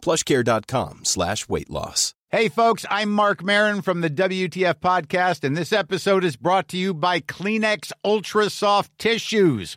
plushcare.com slash weight loss. Hey, folks, I'm Mark Marin from the WTF Podcast, and this episode is brought to you by Kleenex Ultra Soft Tissues,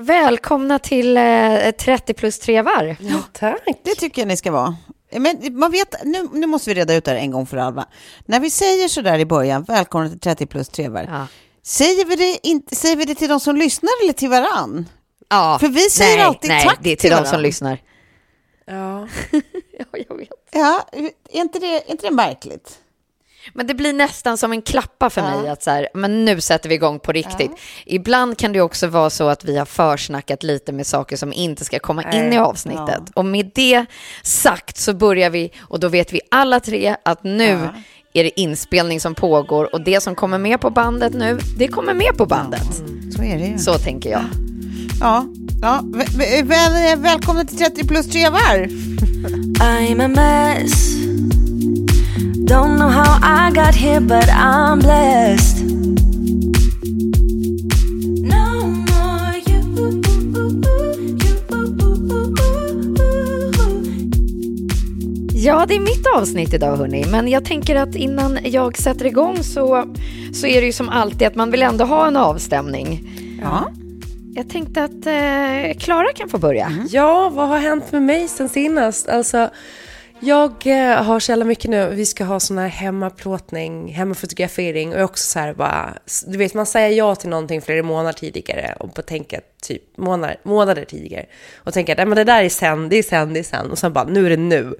Välkomna till eh, 30 plus trevar. Ja, tack. Det tycker jag ni ska vara. Men man vet, nu, nu måste vi reda ut det här en gång för alla. När vi säger så där i början, välkomna till 30 plus trevar, Ja. säger, vi det inte, säger vi det till de som lyssnar eller till varann? Ja. För vi säger nej, alltid nej, tack det är till till de som lyssnar. Ja. ja, jag vet. Ja, är inte det, är inte det märkligt? Men det blir nästan som en klappa för mig att så här, men nu sätter vi igång på riktigt. Ibland kan det också vara så att vi har försnackat lite med saker som inte ska komma in i avsnittet. Och med det sagt så börjar vi, och då vet vi alla tre att nu är det inspelning som pågår och det som kommer med på bandet nu, det kommer med på bandet. Så är det ju. Så tänker jag. Ja, ja. Väl, välkomna till 30 plus trevar. I'm a mess. Don't know how I got here, but I'm blessed. No more you. Ja, det är mitt avsnitt idag hörni, men jag tänker att innan jag sätter igång så, så är det ju som alltid att man vill ändå ha en avstämning. Ja. Jag tänkte att eh, Klara kan få börja. Ja, vad har hänt med mig sen senast? Alltså, jag eh, har så jävla mycket nu. Vi ska ha sån här hemmaplåtning, hemmafotografering och jag är också så här bara, du vet man säger ja till någonting flera månader tidigare och på tänka typ månader, månader tidigare och tänka att "Nej, men det där är sen, det är sen, det är sen och sen bara nu är det nu.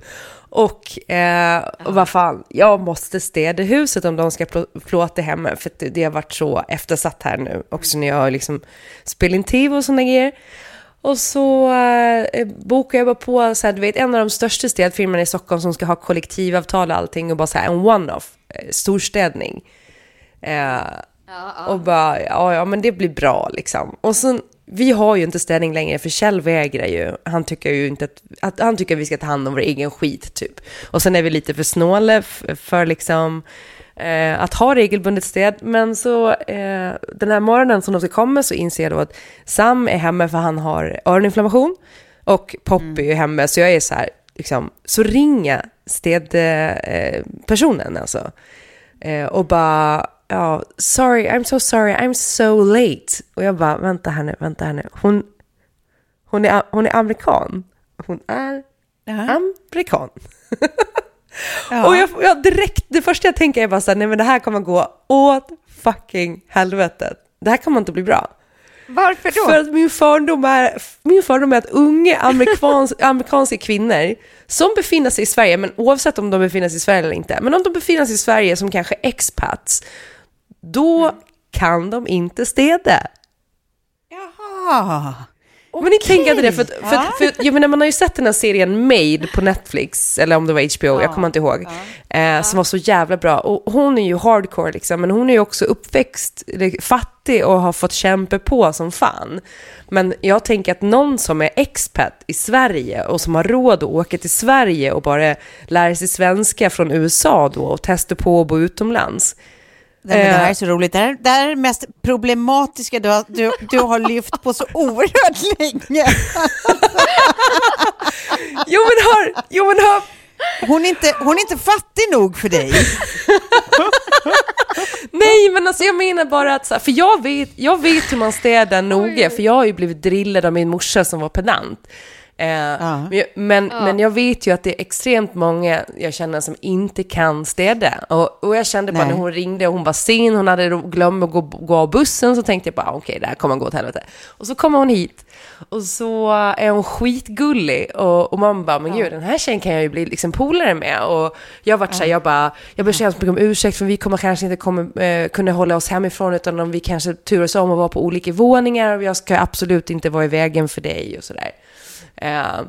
Och, eh, och vad fan, jag måste städa huset om de ska plå- plåta hemma för det, har varit så eftersatt här nu också när jag liksom spelat in tv och sådana grejer. Och så eh, bokar jag bara på, så här, du vet, en av de största städfirmorna i Stockholm som ska ha kollektivavtal och allting och bara så här en one-off, eh, storstädning. Eh, Och bara, ja, ja men det blir bra liksom. Och sen, vi har ju inte städning längre för Kjell vägrar ju. Han tycker ju inte att, att, han tycker att vi ska ta hand om vår egen skit typ. Och sen är vi lite för snåla f- för liksom eh, att ha regelbundet städ. Men så eh, den här morgonen som de ska komma så inser jag då att Sam är hemma för han har öroninflammation. Och Poppy är ju hemma så jag är så här, liksom, så ringa städpersonen eh, alltså. Eh, och bara, ja, sorry, I'm so sorry, I'm so late. Och jag bara, vänta här nu, vänta här nu. Hon, hon, är, hon är amerikan. Hon är amerikan. Och jag, jag direkt, det första jag tänker är bara så här, nej men det här kommer gå åt fucking helvetet. Det här kommer inte bli bra. Varför då? För att min fördom är, min fördom är att unga amerikans, amerikanska kvinnor som befinner sig i Sverige, men oavsett om de befinner sig i Sverige eller inte, men om de befinner sig i Sverige som kanske expats, då kan de inte städa. Jaha. Men ni tänker inte det, för, för, att- för, att- jag menar, man har ju sett den här serien Made på Netflix, eller om det var HBO, jag kommer inte ihåg, eh, som var så jävla bra. Och hon är ju hardcore liksom, men hon är ju också uppväxt fattig och har fått kämpa på som fan. Men jag tänker att någon som är expat i Sverige och som har råd att åka till Sverige och bara lära sig svenska från USA då och testa på att bo utomlands. Nej, men det här Eh. är så roligt. Det här, det här är det mest problematiska du har, du, du har lyft på så oerhört länge. Jo men hör, jo men hör, Hon är inte, hon är inte fattig nog för dig. Nej, men alltså jag menar bara att, så här, för jag vet, jag vet hur man städar noga, för jag har ju blivit drillad av min morsa som var pedant. Eh, men, jag- men, men jag vet ju att det är extremt många jag känner som inte kan städa. Och, och jag kände bara Nej. när hon ringde och hon var sen, hon hade glömt att gå, gå av bussen, så tänkte jag bara okej, det här kommer gå åt helvete. Och så kommer hon hit och så är hon skitgullig och, och man bara, men gud, den här tjejen kan jag ju bli liksom polare med. Och jag har varit så här, jag bara, jag ber så hemskt mycket om ursäkt för vi kommer kanske inte kommer, eh, kunna hålla oss hemifrån utan om vi kanske turas om att vara på olika våningar och jag ska absolut inte vara i vägen för dig och sådär. Eh,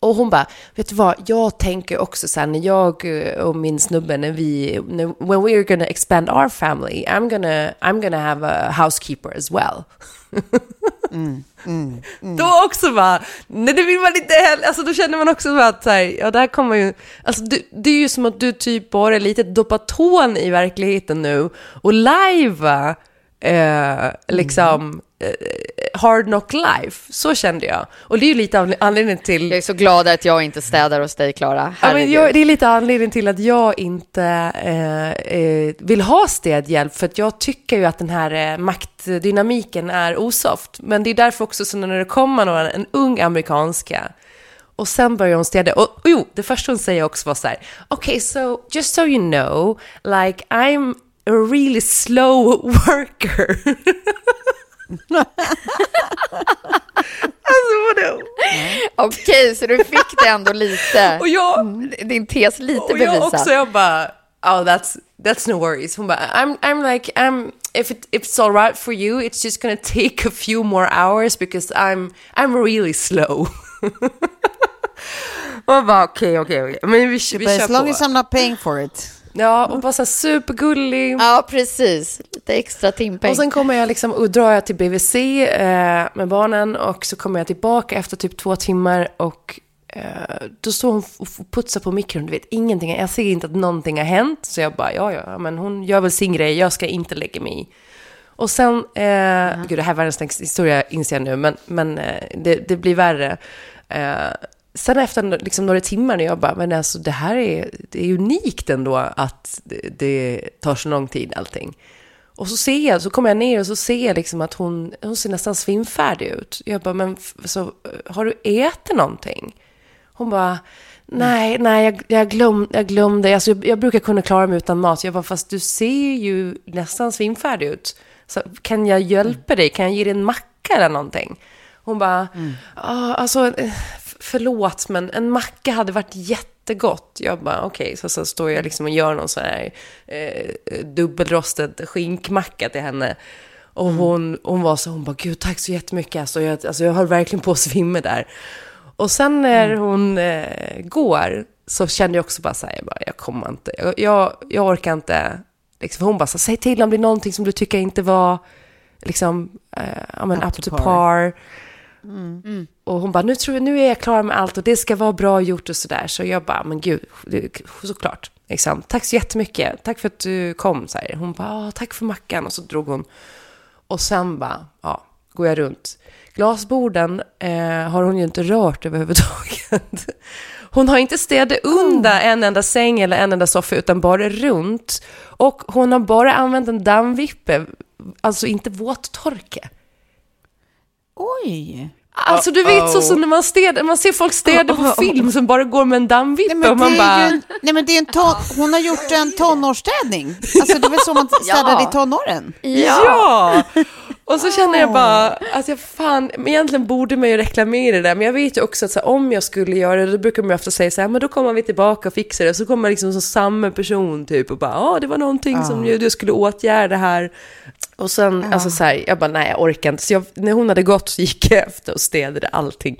och hon bara, vet du vad, jag tänker också så här när jag eh, och min snubbe, när vi, när, when we're gonna expand our family, I'm gonna, I'm gonna have a housekeeper as well. Då också bara, nej det vill man inte heller, alltså då känner man också bara att så här, ja där kommer ju, alltså du, det är ju som att du typ bara är lite doppa tån i verkligheten nu och live eh, liksom eh, hard knock life, så kände jag. Och det är ju lite anledningen till Jag är så glad att jag inte städar hos dig, Klara. Ja, men Herregud. jag, det är lite anledningen till att jag inte eh, eh, vill ha städhjälp, för att jag tycker ju att den här eh, maktdynamiken är osoft. Men det är därför också så när det kommer någon, en ung amerikanska, och sen börjar hon städa. Och, och jo, det första hon säger också var så här, okay, so just so you know, like I'm a really slow worker. Alltså vadå? Okej, så du fick det ändå lite. Och jag, Din tes lite Och jag bevisad. också, jag bara, oh that's, that's no worries. Hon bara, I'm, I'm like, I'm, if, it, if it's all right for you, it's just gonna take a few more hours because I'm, I'm really slow. och jag bara, okej, okej, okej. Men vi, vi kör as long på. as I'm not paying for it. Ja, och bara så supergullig. Ja, precis. Lite extra timpeng. Och sen kommer jag liksom, och drar jag till BVC eh, med barnen och så kommer jag tillbaka efter typ två timmar och eh, då står hon och putsar på mikron, du vet ingenting, jag ser inte att någonting har hänt. Så jag bara, ja ja, men hon gör väl sin grej, jag ska inte lägga mig i. Och sen, eh, gud det här är världens längsta historia inser jag nu, men, men eh, det, det blir värre. Eh, sen efter liksom, några timmar när jag bara, men alltså det här är, det är unikt ändå att det, det tar så lång tid allting. Och så ser jag, så kommer jag ner och så ser jag liksom att hon, hon ser nästan svimfärdig ut. Jag bara, men så, har du ätit någonting? Hon bara, nej, nej, jag, jag, glöm, jag glömde. Alltså, jag, jag brukar kunna klara mig utan mat. Jag bara, fast du ser ju nästan svimfärdig ut. Så kan jag hjälpa dig? Kan jag ge dig en macka eller någonting? Hon bara, ah, alltså, eh, förlåt, men en macka hade varit jättegott. Jag bara, okej, så, så står jag liksom och gör någon sån här eh, dubbelrostad skinkmacka till henne. Och hon, hon var så, hon bara, gud tack så jättemycket, alltså jag, alltså, jag höll verkligen på att svimma där. Och sen när hon eh, går så kände jag också bara så här, jag, bara, jag kommer inte, jag, jag, jag orkar inte. Liksom, för hon bara, så, säg till om det är någonting som du tycker inte var liksom, eh, ja, men, up, to par. Och hon bara, nu, tror jag, nu är jag klar med allt och det ska vara bra gjort och sådär. Så jag bara, men gud, såklart. Liksom, tack så jättemycket, tack för att du kom. Så här. Hon bara, "Ah, tack för mackan. Och så drog hon. Och sen bara, ja, går jag runt. Glasborden eh, har hon ju inte rört överhuvudtaget. Hon har inte städat undan en enda säng eller en enda soffa, utan bara runt. Och hon har bara använt en dammvippe, alltså inte våttorka. Oj. Alltså du vet så som när man, städar, man ser folk städa på film som bara går med en dammvippe Nej, men och man bara... en, nej, men det är en ton, hon har gjort en tonårsstädning. Alltså det är väl så man städade i tonåren? Ja! Och så känner jag bara att jag fan, men egentligen borde man ju reklamera det där, men jag vet ju också att så här, om jag skulle göra det, då brukar man ju ofta säga så här, men då kommer vi tillbaka och fixar det, så kommer liksom som samma person typ och bara, ja det var någonting som du skulle åtgärda här. Och sen, ja. alltså så här, jag bara, nej jag orkar inte. Så jag, när hon hade gått så gick jag efter och städade allting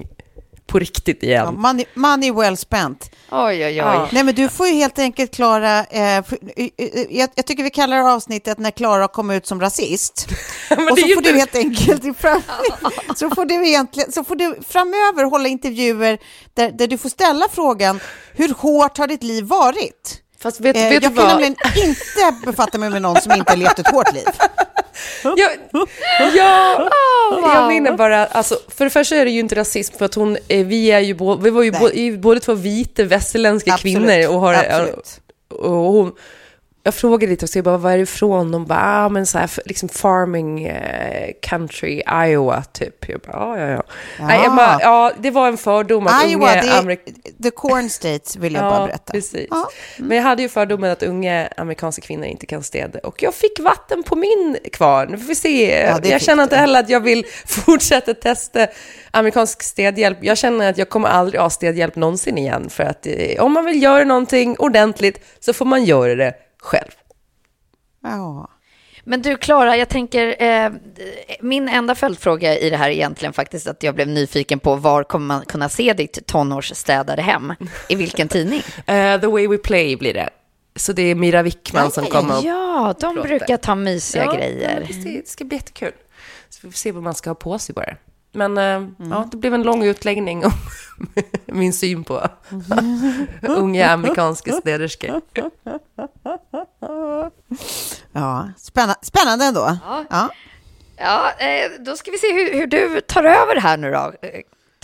på riktigt igen. Ja, money, money well spent. Oj, oj, oj. Ja. Nej, men du får ju helt enkelt Klara, eh, jag, jag, tycker vi kallar avsnittet när Klara kom ut som rasist. och så får du helt enkelt fram, så får du egentligen, så får du framöver hålla intervjuer där, där du får ställa frågan, hur hårt har ditt liv varit? Fast vet, eh, vet jag kan nämligen inte befatta mig med någon som inte har levt ett hårt liv. jag, ja, wow. jag menar bara, alltså, för det första är det ju inte rasism för att hon, eh, vi är ju, vi var ju bo, båda två vita västerländska kvinnor och har, Absolut. och hon, jag frågade lite och jag bara, var är du ifrån? De bara, ah, men så här, liksom farming eh, country, Iowa, typ. Jag bara, ah, ja, ja. ja. Nej, jag bara, ja, det var en fördom att Iowa, unga Amerik- the corn states vill jag ja, bara berätta. Precis. Ja. Mm. Men jag hade ju fördomen att unga amerikanska kvinnor inte kan städa. Och jag fick vatten på min kvarn. Vi får se. Ja, jag känner inte heller att jag vill fortsätta testa amerikansk städhjälp. Jag känner att jag kommer aldrig ha städhjälp någonsin igen. För att eh, om man vill göra någonting ordentligt så får man göra det själv. Ja. Men du, Klara, jag tänker, eh, min enda följdfråga i det här är egentligen faktiskt att jag blev nyfiken på var kommer man kunna se ditt tonårsstädade hem? I vilken tidning? Uh, the way we play blir det. Så det är Mira Wickman ja, som kommer och Ja, de pratar. brukar ta mysiga ja, grejer. Ja, det ska bli jättekul. Så vi får se vad man ska ha på sig bara. Men eh, mm. ja, det blev en lång utläggning om min syn på unga amerikanska städerskor. Ja, spännande, spännande ändå. Ja, ja. ja eh, då ska vi se hur, hur, du tar över här nu då.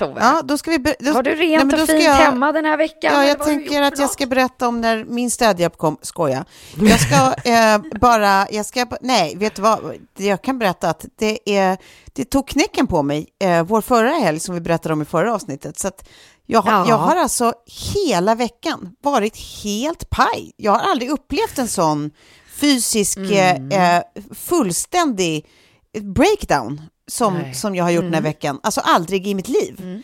Eh, Tove. Ja, då ska vi då, Har du rent nej, och fint jag, hemma den här veckan? Ja, jag tänker att jag ska berätta om när min städhjälp kom. Skoja. Jag ska eh, bara, jag ska, nej, vet du vad? Jag kan berätta att det, är, det tog knäcken på mig eh, vår förra helg som vi berättade om i förra avsnittet. Så att jag, ja. jag har alltså hela veckan varit helt paj. Jag har aldrig upplevt en sån fysisk, mm. eh, fullständig breakdown som, som jag har gjort mm. den här mm. veckan. Alltså aldrig i mitt liv. Mm.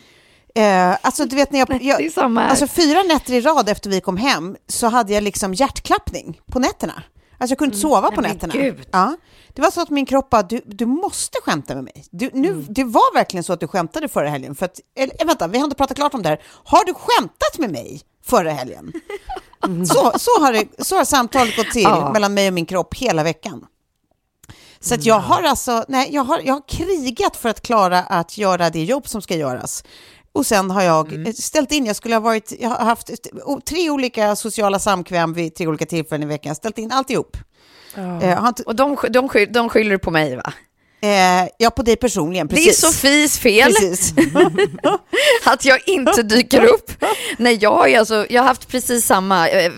Eh, alltså du vet när jag, jag alltså fyra nätter i rad efter vi kom hem så hade jag liksom hjärtklappning på nätterna. Alltså jag kunde inte mm. sova på Nej, nätterna. Ja. Det var så att min kropp bara, du, du måste skämta med mig. Du, nu, mm. Det var verkligen så att du skämtade förra helgen. För att, eller, eh, vänta, vi har inte pratat klart om det här. Har du skämtat med mig förra helgen? Mm. Så, så, har det, så har samtalet gått till ja. mellan mig och min kropp hela veckan. Så att jag har alltså, nej, jag har, jag har krigat för att klara att göra det jobb som ska göras. Och sen har jag mm. ställt in, jag skulle ha varit, jag har haft tre olika sociala samkväm vid tre olika tillfällen i veckan, ställt in alltihop. Oh. Eh, inte... Och de, de, skyll, de skyller på mig va? Eh, ja, på dig personligen, precis. Det är Sofies fel att jag inte dyker upp. Nej, jag har, alltså, jag har haft precis samma, eh,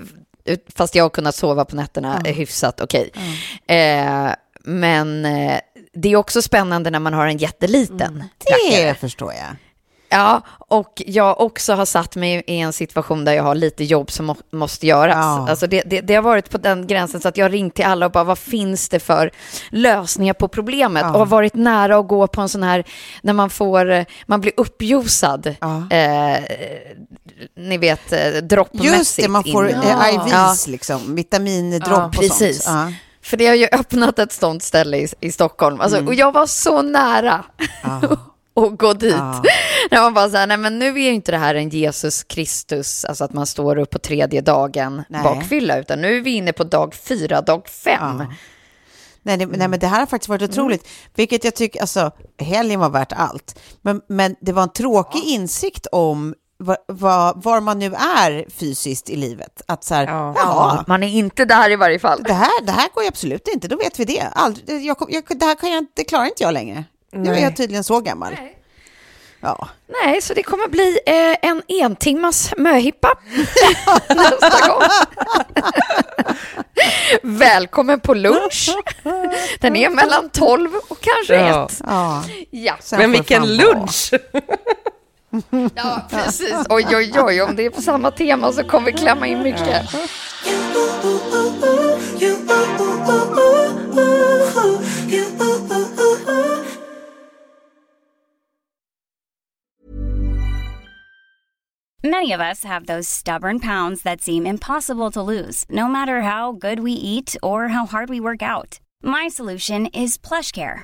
fast jag har kunnat sova på nätterna mm. hyfsat okej. Okay. Mm. Eh, men eh, det är också spännande när man har en jätteliten mm. Det rackare. förstår jag. Ja, och jag också har satt mig i en situation där jag har lite jobb som må måste göras. Ja. Alltså det, det, det, har varit på den gränsen så att jag har ringt till alla och bara vad finns det för lösningar på problemet? Ja. Och har varit nära att gå på en sån här, när man får, man blir uppjosad. Ja. Eh, ni vet, eh, droppmässigt. Just det, man får in. eh, IVs, liksom, vitamindropp och sånt. Ja. För det har ju öppnat ett sånt ställe i, i Stockholm. Alltså, mm. Och jag var så nära ah. att gå dit. Ah. När man bara så här, nej men nu är ju inte det här en Jesus Kristus, alltså att man står upp på tredje dagen nej. bakfylla, utan nu är vi inne på dag fyra, dag fem. Ah. Nej, det, nej, men det här har faktiskt varit mm. otroligt, mm. vilket jag tycker, alltså helgen var värt allt. Men, men det var en tråkig insikt om var, var, var, man nu är fysiskt i livet. Att så här, ja. ja. man är inte där i varje fall. Det här, det här går ju absolut inte, då vet vi det. Aldrig, jag, jag, det här kan jag, det klarar inte jag längre. Nu är jag tydligen så gammal. Nej. Ja. Nej, så det kommer bli eh, en entimmas möhippa nästa gång. Välkommen på lunch. Den är mellan 12 och kanske 1. Ja. ja. ja. Men vilken lunch! Ja, precis. Oj, oj, oj, om det är på samma tema så kommer vi klämma in mycket. Many of us have those stubborn pounds that seem impossible to lose, no matter how good we eat or how hard we work out. My solution is PlushCare.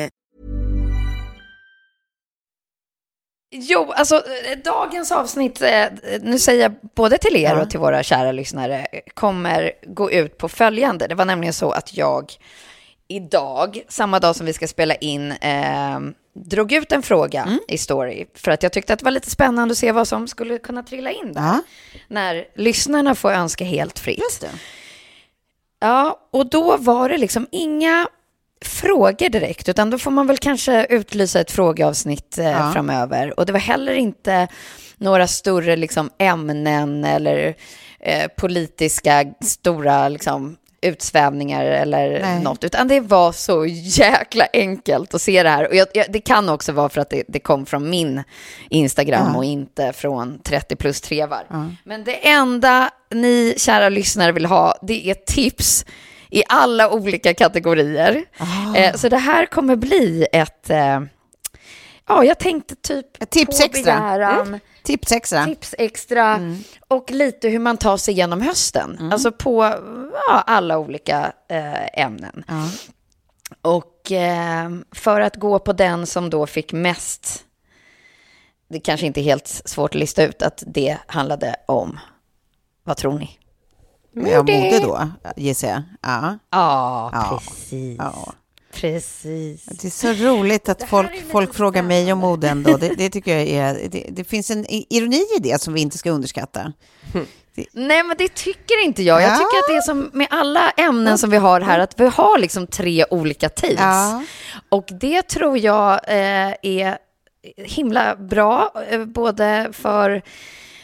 Jo, alltså eh, dagens avsnitt, eh, nu säger jag både till er och till våra kära lyssnare, kommer gå ut på följande. Det var nämligen så att jag idag, samma dag som vi ska spela in, eh, drog ut en fråga Mm. i story. För att jag tyckte att det var lite spännande att se vad som skulle kunna trilla in där. Ja. När lyssnarna får önska helt fritt. Ja, och då var det liksom inga frågor direkt, utan då får man väl kanske utlysa ett frågeavsnitt eh, Ja. framöver. Och det var heller inte några större liksom, ämnen eller eh, politiska stora liksom, utsvävningar eller Nej. något, utan det var så jäkla enkelt att se det här. Och jag, jag, det kan också vara för att det, det kom från min Instagram Ja. och inte från 30 plus trevar. Men det enda ni kära lyssnare vill ha, det är tips i alla olika kategorier. Ah. Eh, så det här kommer bli ett, eh, ja jag tänkte typ Ett tips på extra. begäran, Tips extra. tips extra och lite hur man tar sig igenom hösten. Alltså på ja, alla olika eh, ämnen. Ja. Och för att gå på den som då fick mest, det kanske inte är helt svårt att lista ut att det handlade om, vad tror ni? Ja, mode då, gissar jag. Ja. Ja, Ja. precis. ja. Precis. Det är så roligt att folk, folk frågar mig om mode ändå. Det, det tycker jag är... Det, det finns en ironi i det som vi inte ska underskatta. Nej, men det tycker inte jag. Jag Ja. tycker att det är som med alla ämnen som vi har här, att vi har liksom tre olika. Ja. Och det tror jag eh, är himla bra, eh, både för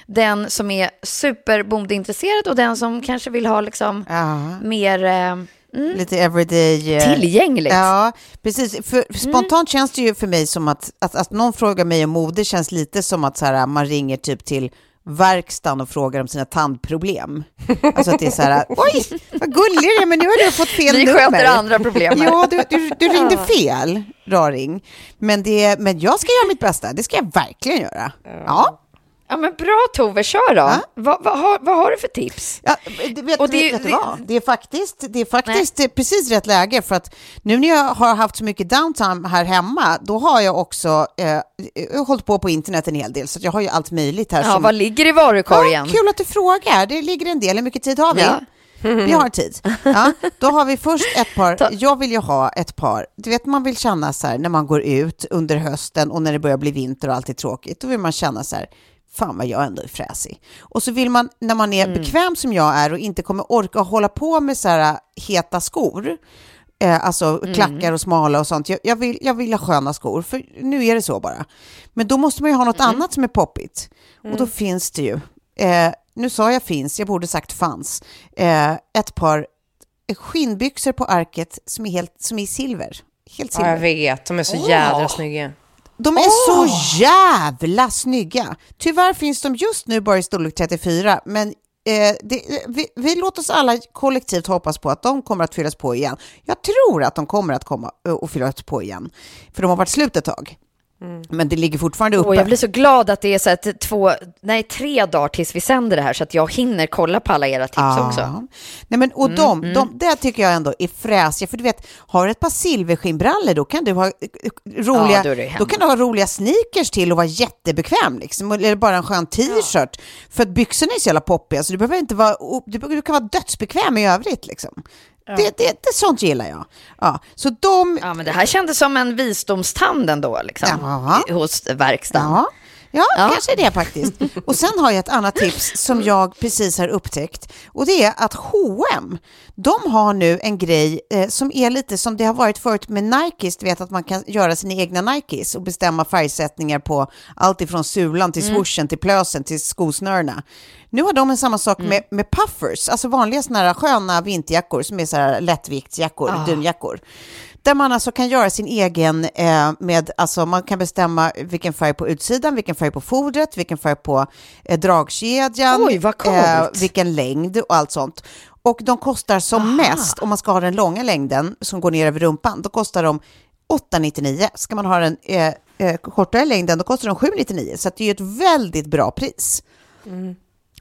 den som är superbondeintresserad och den som kanske vill ha liksom Ja. mer eh, Lite everyday... eh, tillgängligt. Ja, precis. För, spontant känns det ju för mig som att, att, att någon frågar mig om mode känns lite som att så här, man ringer typ till verkstaden och frågar om sina tandproblem. Alltså att det är så här, oj, vad gullig du är, men nu har du fått fel Vi nummer. sköter andra problem. Ja, du, du, du ringde fel, raring. Men, det, men jag ska göra mitt bästa, det ska jag verkligen göra. Ja. Ja, men bra Tove, kör då. Ja. Vad, vad, har, vad har du för tips? Ja, det, vet, Och det- vet det- vad? Det är faktiskt, det är faktiskt eh, precis rätt läge för att nu när jag har haft så mycket downtime här hemma, då har jag också eh, jag har hållit på på internet en hel del, så jag har ju allt möjligt här. Ja, som... vad ligger i varukorgen? Ja, kul att du frågar. Det ligger en del. Hur mycket tid har vi? Ja. Vi har tid. Ja, då har vi först ett par, jag vill ju ha ett par, du vet man vill känna så här när man går ut under hösten och när det börjar bli vinter och allt är tråkigt, då vill man känna så här, fan vad jag ändå är fräsig. Och så vill man, när man är bekväm som jag är och inte kommer orka hålla på med så här heta skor, eh, alltså klackar och smala och sånt, jag, jag, vill, jag vill ha sköna skor, för nu är det så bara. Men då måste man ju ha något annat som är poppigt. Och då finns det ju, eh, nu sa jag finns, jag borde sagt fanns, eh, ett par skinnbyxor på arket som är, helt, som är silver. Helt Ja, jag silver. vet. De är så jädra snygga. De är så jävla snygga. Tyvärr finns de just nu bara i storlek 34, men eh, det, vi, vi låter oss alla kollektivt hoppas på att de kommer att fyllas på igen. Jag tror att de kommer att komma eh, och fyllas på igen, för de har varit slut ett tag. Men det ligger fortfarande uppe. Och jag blir så glad att det är så att två, nej tre dagar tills vi sänder det här så att jag hinner kolla på alla era tips Ja. också. Nej, men, och Mm, de, de, det tycker jag ändå är fräsiga. För du vet, har du ett par silverskinnbrallor då kan du ha eh, roliga, Ja, då då kan du ha roliga sneakers till och vara jättebekväm. Liksom, eller bara en skön t-shirt. För att byxorna är så jävla poppiga så du behöver inte vara, du, du kan vara dödsbekväm i övrigt. Liksom. Det, det, det, sånt gillar jag. Ja, så de... Ja, men det här kändes som en visdomstand ändå, liksom, hos verkstaden. Ja, ja, Ja. kanske det faktiskt. Och sen har jag ett annat tips som jag precis har upptäckt. Och det är att H&M, de har nu en grej eh, som är lite som det har varit förut med Nikes. Du vet att man kan göra sina egna Nikes och bestämma färgsättningar på allt ifrån sulan till swooshen till plösen till skosnörena. Nu har de en samma sak med, med puffers, alltså vanliga såna här sköna vinterjackor som är så här lättviktsjackor, dunjackor. Där man alltså kan göra sin egen eh, med, alltså man kan bestämma vilken färg på utsidan, vilken färg på fodret, vilken färg på eh, dragkedjan, Oj, coolt. vilken längd och allt sånt. Och de kostar som mest, om man ska ha den långa längden som går ner över rumpan, då kostar de 899. Ska man ha den eh, eh, kortare längden, då kostar de 799. Så det är ju ett väldigt bra pris.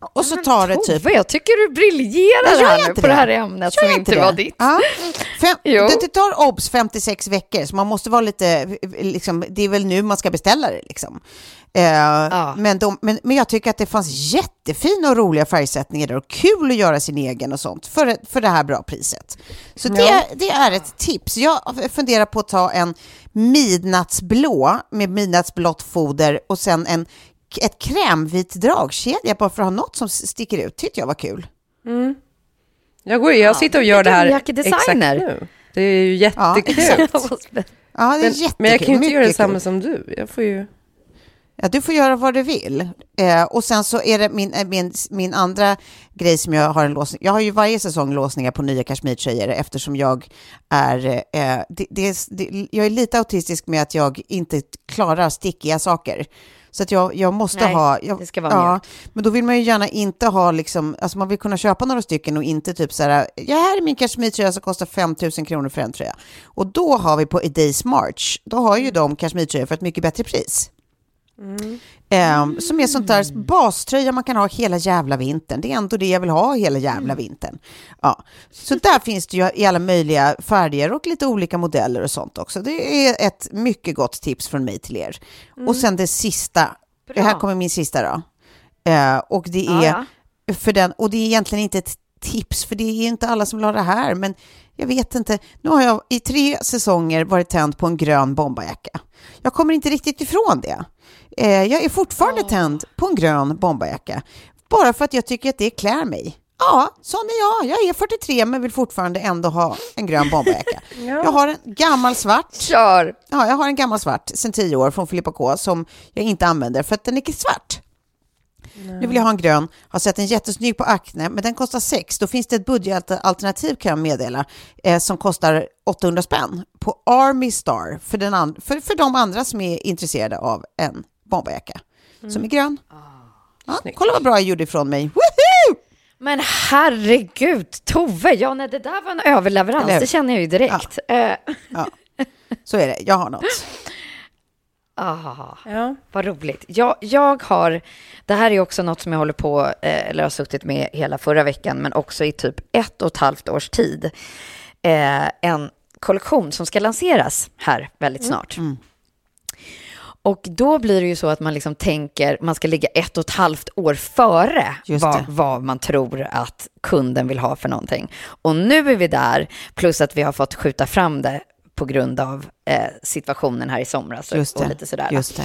Och så tar det typ jag tycker du briljerar jag här nu på det här ämnet som inte det? var ditt. Ja. Fem, Jo. det, tar obs 56 veckor, så man måste vara lite, liksom, det är väl nu man ska beställa det. Liksom. Eh, men, de, men, men jag tycker att det fanns jättefina och roliga färgsättningar där och kul att göra sin egen och sånt för, för det här bra priset. Så det, det är ett tips. Jag funderar på att ta en midnattsblå med midnattsblått foder och sen en, ett krämvit dragkedja bara för att ha något som sticker ut. Tyckte jag var kul. Jag, går, jag sitter och gör det här exakt designer. nu. Det är ju jättekul. Ja, det är Men, jättekul. men jag kan ju inte göra detsamma kul. som du. Jag får ju... Ja, du får göra vad du vill. Eh, och sen så är det min, eh, min, min andra grej som jag har en låsning. Jag har ju varje säsong låsningar på nya kashmirtröjor eftersom jag är, eh, det, det, är- det, jag är lite autistisk med att jag inte klarar stickiga saker. Så att jag, jag måste Nej, ha... Jag, det ska vara ja, mjukt. Men då vill man ju gärna inte ha liksom, alltså man vill kunna köpa några stycken och inte typ så här, ja här är min kashmirtröja som kostar 5 000 kronor för en tröja. Och då har vi på A Days March, då har ju de kashmirtröjor för ett mycket bättre pris. Ehm, som är sånt där baströja man kan ha hela jävla vintern. Det är ändå det jag vill ha hela jävla vintern. Ja. Så där finns det ju i alla möjliga färger och lite olika modeller och sånt också. Det är ett mycket gott tips från mig till er. Och sen det sista, det här kommer min sista då. Eh, och det är Ja, för den, och det är egentligen inte ett tips, för det är inte alla som vill ha det här, men jag vet inte. Nu har jag i tre säsonger varit tänd på en grön bomberjacka. Jag kommer inte riktigt ifrån det. Eh, jag är fortfarande tänd på en grön bomberjacka, bara för att jag tycker att det klär mig. Ja, sån är jag. Jag är 43 men vill fortfarande ändå ha en grön bomberjacka. Jag har en gammal svart Kör! Ja, jag har en gammal svart sen tio år från Filippa K som jag inte använder för att den är svart. Nu vill jag ha en grön, har sett en jättesnygg på Acne, men den kostar 6. Då finns det ett budgetalternativ kan jag meddela, eh, som kostar 800 spänn på Army Star för, den and- för, för de andra som är intresserade av en bomberjacka som är grön. Ja, kolla vad bra jag gjorde ifrån mig. Woohoo! Men herregud, Tove, ja nej, det där var en överleverans, det känner jag ju direkt. Eh, Ja, så är det. Jag har något. ah, Ja. vad roligt. Jag, jag har, det här är också något som jag håller på, eh, eller har suttit med hela förra veckan, men också i typ ett och ett halvt års tid. Eh, en kollektion som ska lanseras här väldigt snart. Och då blir det ju så att man liksom tänker, man ska ligga ett och ett halvt år före vad, vad man tror att kunden vill ha för någonting. Och nu är vi där, plus att vi har fått skjuta fram det på grund av eh, situationen här i somras och, Just och det. lite sådär. Just det.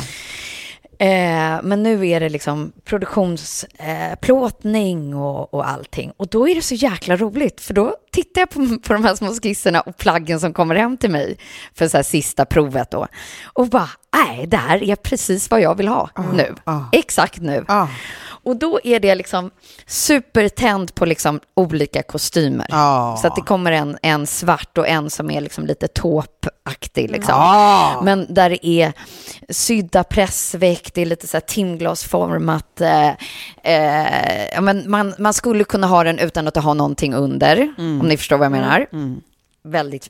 Eh, men nu är det liksom produktionsplåtning eh, och, och allting. Och då är det så jäkla roligt, för då tittar jag på, på de här små skisserna och plaggen som kommer hem till mig för så här sista provet då. Och bara, nej, det här är precis vad jag vill ha nu. Exakt nu. Ah. Och då är det liksom supertänd på liksom olika kostymer. Så att det kommer en, en svart och en som är liksom lite tåpaktig. Liksom. Men där det är sydda pressväck, det är lite så här timglasformat. Eh, eh, men man, man skulle kunna ha den utan att ha någonting under, om ni förstår vad jag menar. Väldigt,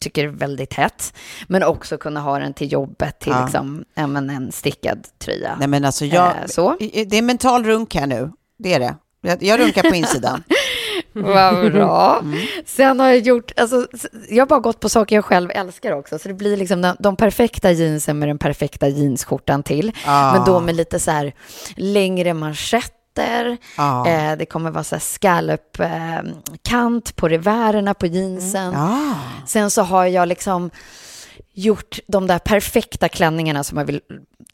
tycker väldigt hett. Men också kunna ha den till jobbet, till Ja. liksom, men en stickad tröja. Nej men alltså jag, Eh, så. det är mental runk här nu, det är det. Jag, jag runkar på insidan. Vad bra. Mm. Sen har jag gjort, alltså, jag har bara gått på saker jag själv älskar också. Så det blir liksom de, de perfekta jeansen med den perfekta jeansskjortan till. Ah. Men då med lite så här längre manschetter. Ja. Eh, det kommer vara så här scallop eh, kant på revärerna på jeansen. Ja. Sen så har jag liksom gjort de där perfekta klänningarna som man vill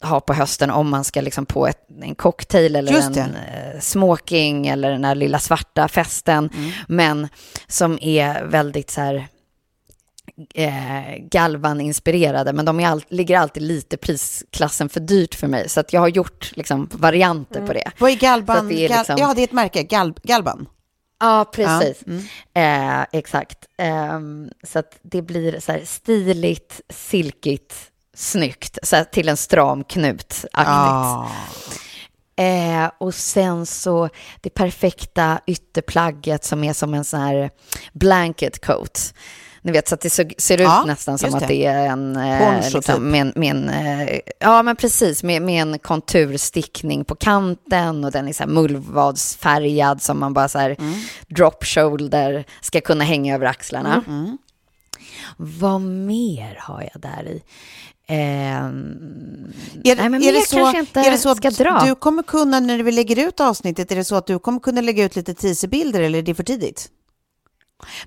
ha på hösten om man ska liksom på ett, en cocktail eller en eh, smoking eller den där lilla svarta festen. Mm. Men som är väldigt så här eh, Galvan-inspirerade, men de är all, ligger alltid lite prisklassen för dyrt för mig. Så att jag har gjort liksom, varianter på det. Vad är det är Gal- liksom- Ja, det är ett märke, Gal- Galban. Ja, precis. Ja, mm. Eh, exakt. Ehm, så att det blir så här stiligt, silkigt, snyggt, så här till en stram knut-aktigt. Ja. Eh, och sen så det perfekta ytterplagget som är som en sån här blanket coat. Ni vet, så att det ser ut Ja, nästan som just att det. det är en... Eh, Poncho liksom, typ. med, en- med en, eh, ja, men precis. Med, med en konturstickning på kanten och den är så här mullvadsfärgad som man bara så här Mm. drop shoulder ska kunna hänga över axlarna. Mm. Vad mer har jag där i? Ehm, Är, nej, men är, mer det så, är det så att dra. du kommer kunna, när vi lägger ut avsnittet, är det så att du kommer kunna lägga ut lite teaserbilder eller är det för tidigt?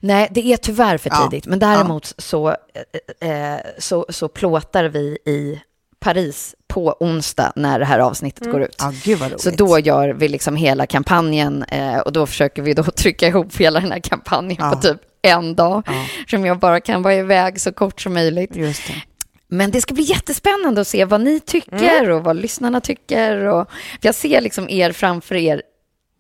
Nej, det är tyvärr för Ja. tidigt. Men däremot så, eh, eh, så, så plåtar vi i Paris på onsdag när det här avsnittet går ut. Ja, roligt. Så då gör vi liksom hela kampanjen eh, och då försöker vi då trycka ihop hela den här kampanjen Ja. på typ en dag. Ja. Som jag bara kan vara iväg så kort som möjligt. Men det ska bli jättespännande att se vad ni tycker Mm. och vad lyssnarna tycker. Och, jag ser liksom er framför er,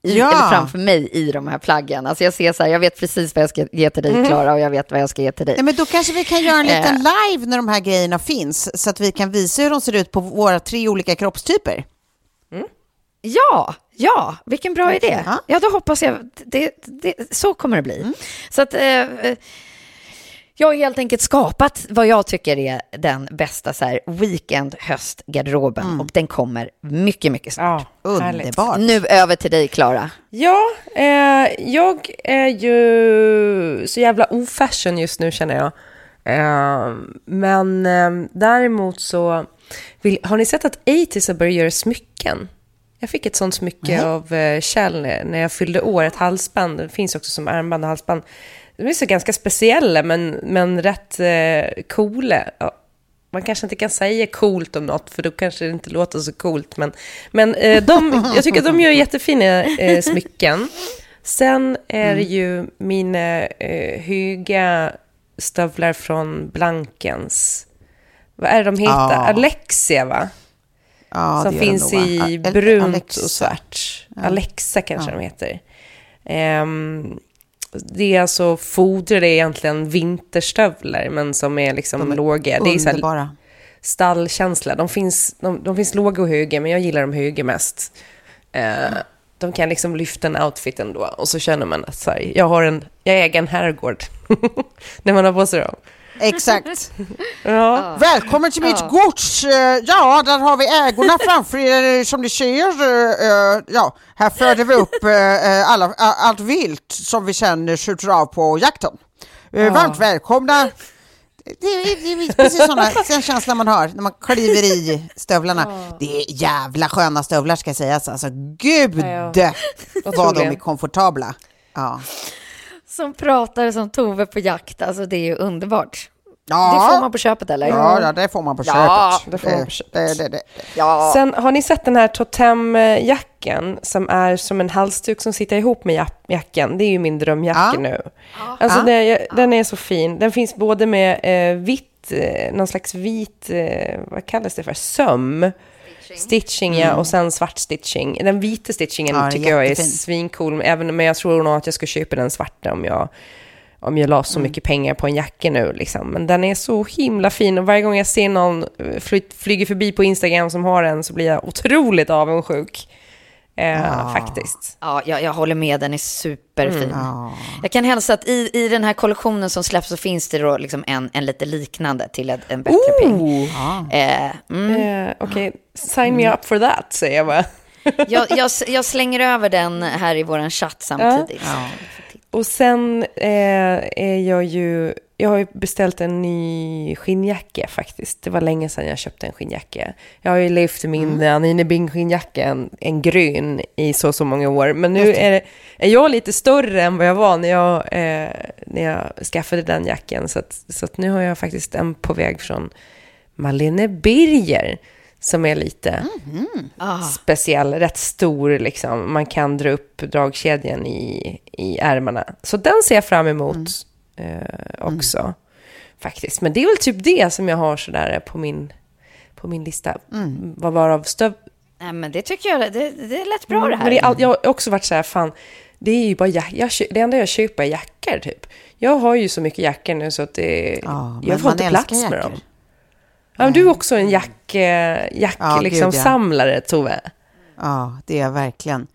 i, Ja. eller framför mig i de här plaggen. Alltså jag ser så här, jag vet precis vad jag ska ge till dig Klara och jag vet vad jag ska ge till dig. Mm. Nej, men då kanske vi kan göra en Eh. liten live när de här grejerna finns, så att vi kan visa hur de ser ut på våra tre olika kroppstyper. Ja, ja, vilken bra idé. Ja. Ja, då hoppas jag, det, det, så kommer det bli. Mm. Så att eh, eh, jag har helt enkelt skapat vad jag tycker är den bästa så här, weekend höstgarderoben Mm. och den kommer mycket, mycket snart. Ja. Underbart. Nu över till dig, Klara. Ja, eh, jag är ju så jävla ofashion just nu känner jag. Eh, men eh, däremot så, vill, har ni sett att 80s har börjat göra smycken? Jag fick ett sånt smycke av eh, Kjell när jag fyllde år, ett halsband. Det finns också som armband och halsband. De är så ganska speciella men, men rätt eh, coola. Ja, man kanske inte kan säga coolt om något för då kanske det inte låter så coolt. Men, men eh, de, jag tycker att de gör jättefina eh, smycken. Sen är det ju mina eh, höga stövlar från Blankens. Vad är det de heter? Ja. Alexia va? Ja, som finns i brunt och svart. Alexa kanske de heter. Ehm, det är alltså fodrade egentligen vinterstövlar, men som är liksom De är låga. Det är så här stallkänsla. De finns, de, de finns låga och höga, men jag gillar de höga mest. Eh, de kan liksom lyfta en outfit ändå. Och så känner man att så här, jag har en, jag äger en herrgård. När man har på sig dem. Exakt. Ja. Välkommen till mitt gods! Eh, Ja, där har vi ägorna framför er eh, som ni ser. eh, Ja, här föder vi upp alla, allt vilt som vi sen skjuter av på jakten. Eh, Varmt välkomna! Det är, det är precis sådana, den känslan man har när man kliver i stövlarna. Det är jävla sköna stövlar ska sägas. Alltså gud Ja, vad de är komfortabla. Ja. Som pratar som Tove på jakt, alltså det är ju underbart. Ja. Det får man på köpet eller? Ja, ja, det får man på Ja, köpet. det får man på köpet. Det, det, det. Ja. Sen har ni sett den här totemjackan som är som en halsduk som sitter ihop med jack- jackan. Det är ju min drömjacka Ja. nu. Alltså Ja. det, den är så fin. Den finns både med eh, vitt, eh, någon slags vit, eh, vad kallas det för, söm. Stitching, ja, och sen svart stitching. Den vita stitchingen Mm. Ja, tycker jag är jättefin. svincool, även, men jag tror nog att jag ska köpa den svarta om jag, om jag la så Mm. mycket pengar på en jacka nu. Liksom. Men den är så himla fin och varje gång jag ser någon fly, flyger förbi på Instagram som har den så blir jag otroligt avundsjuk. Eh, Faktiskt. Ja, jag, jag håller med, den är superfin. Mm. Ja. Jag kan hälsa att i, i den här kollektionen som släpps så finns det då liksom en, en lite liknande till en, en bättre peng. Oh! Eh, mm. Eh, Okej, sign me up for that, säger jag bara. jag, jag, jag slänger över den här i vår chatt samtidigt. Och sen eh, är jag ju, jag har ju beställt en ny skinnjacka faktiskt. Det var länge sedan jag köpte en skinnjacka. Jag har ju levt min mm. Anine Bing skinnjacka, en, en grön, i så så många år. Men nu är, det, är jag lite större än vad jag var när jag, eh, när jag skaffade den jackan. Så, att, så att nu har jag faktiskt en på väg från Malene Birger som är lite Ah. speciell, rätt stor liksom. Man kan dra upp dragkedjan i, i ärmarna. Så den ser jag fram emot eh, också, faktiskt. Men det är väl typ det som jag har sådär på min, på min lista. Vad var av stöv... Nej, men det tycker jag, det, det lät bra det Men här. det är all, jag har också varit så här, fan, det är ju bara jag, kö- det enda jag köper är jackor typ. Jag har ju så mycket jackor nu så att det, Ja, men jag får inte plats med dem. Ja, men du är också en jack, eh, jack Ja, gud, liksom, ja. samlare, Tove. Ja, det är jag verkligen.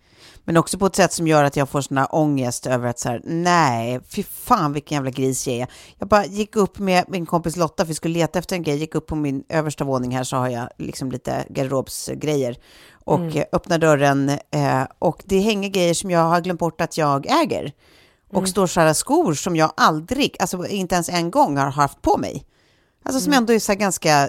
Men också på ett sätt som gör att jag får sån ångest över att så här, nej, fy fan vilken jävla gris jag är. Jag bara gick upp med min kompis Lotta, för vi skulle leta efter en grej, gick upp på min översta våning här så har jag liksom lite garderobsgrejer. Och eh, öppnar dörren eh, och det hänger grejer som jag har glömt bort att jag äger. Och står så här skor som jag aldrig, alltså inte ens en gång har haft på mig. Alltså som ändå är så här ganska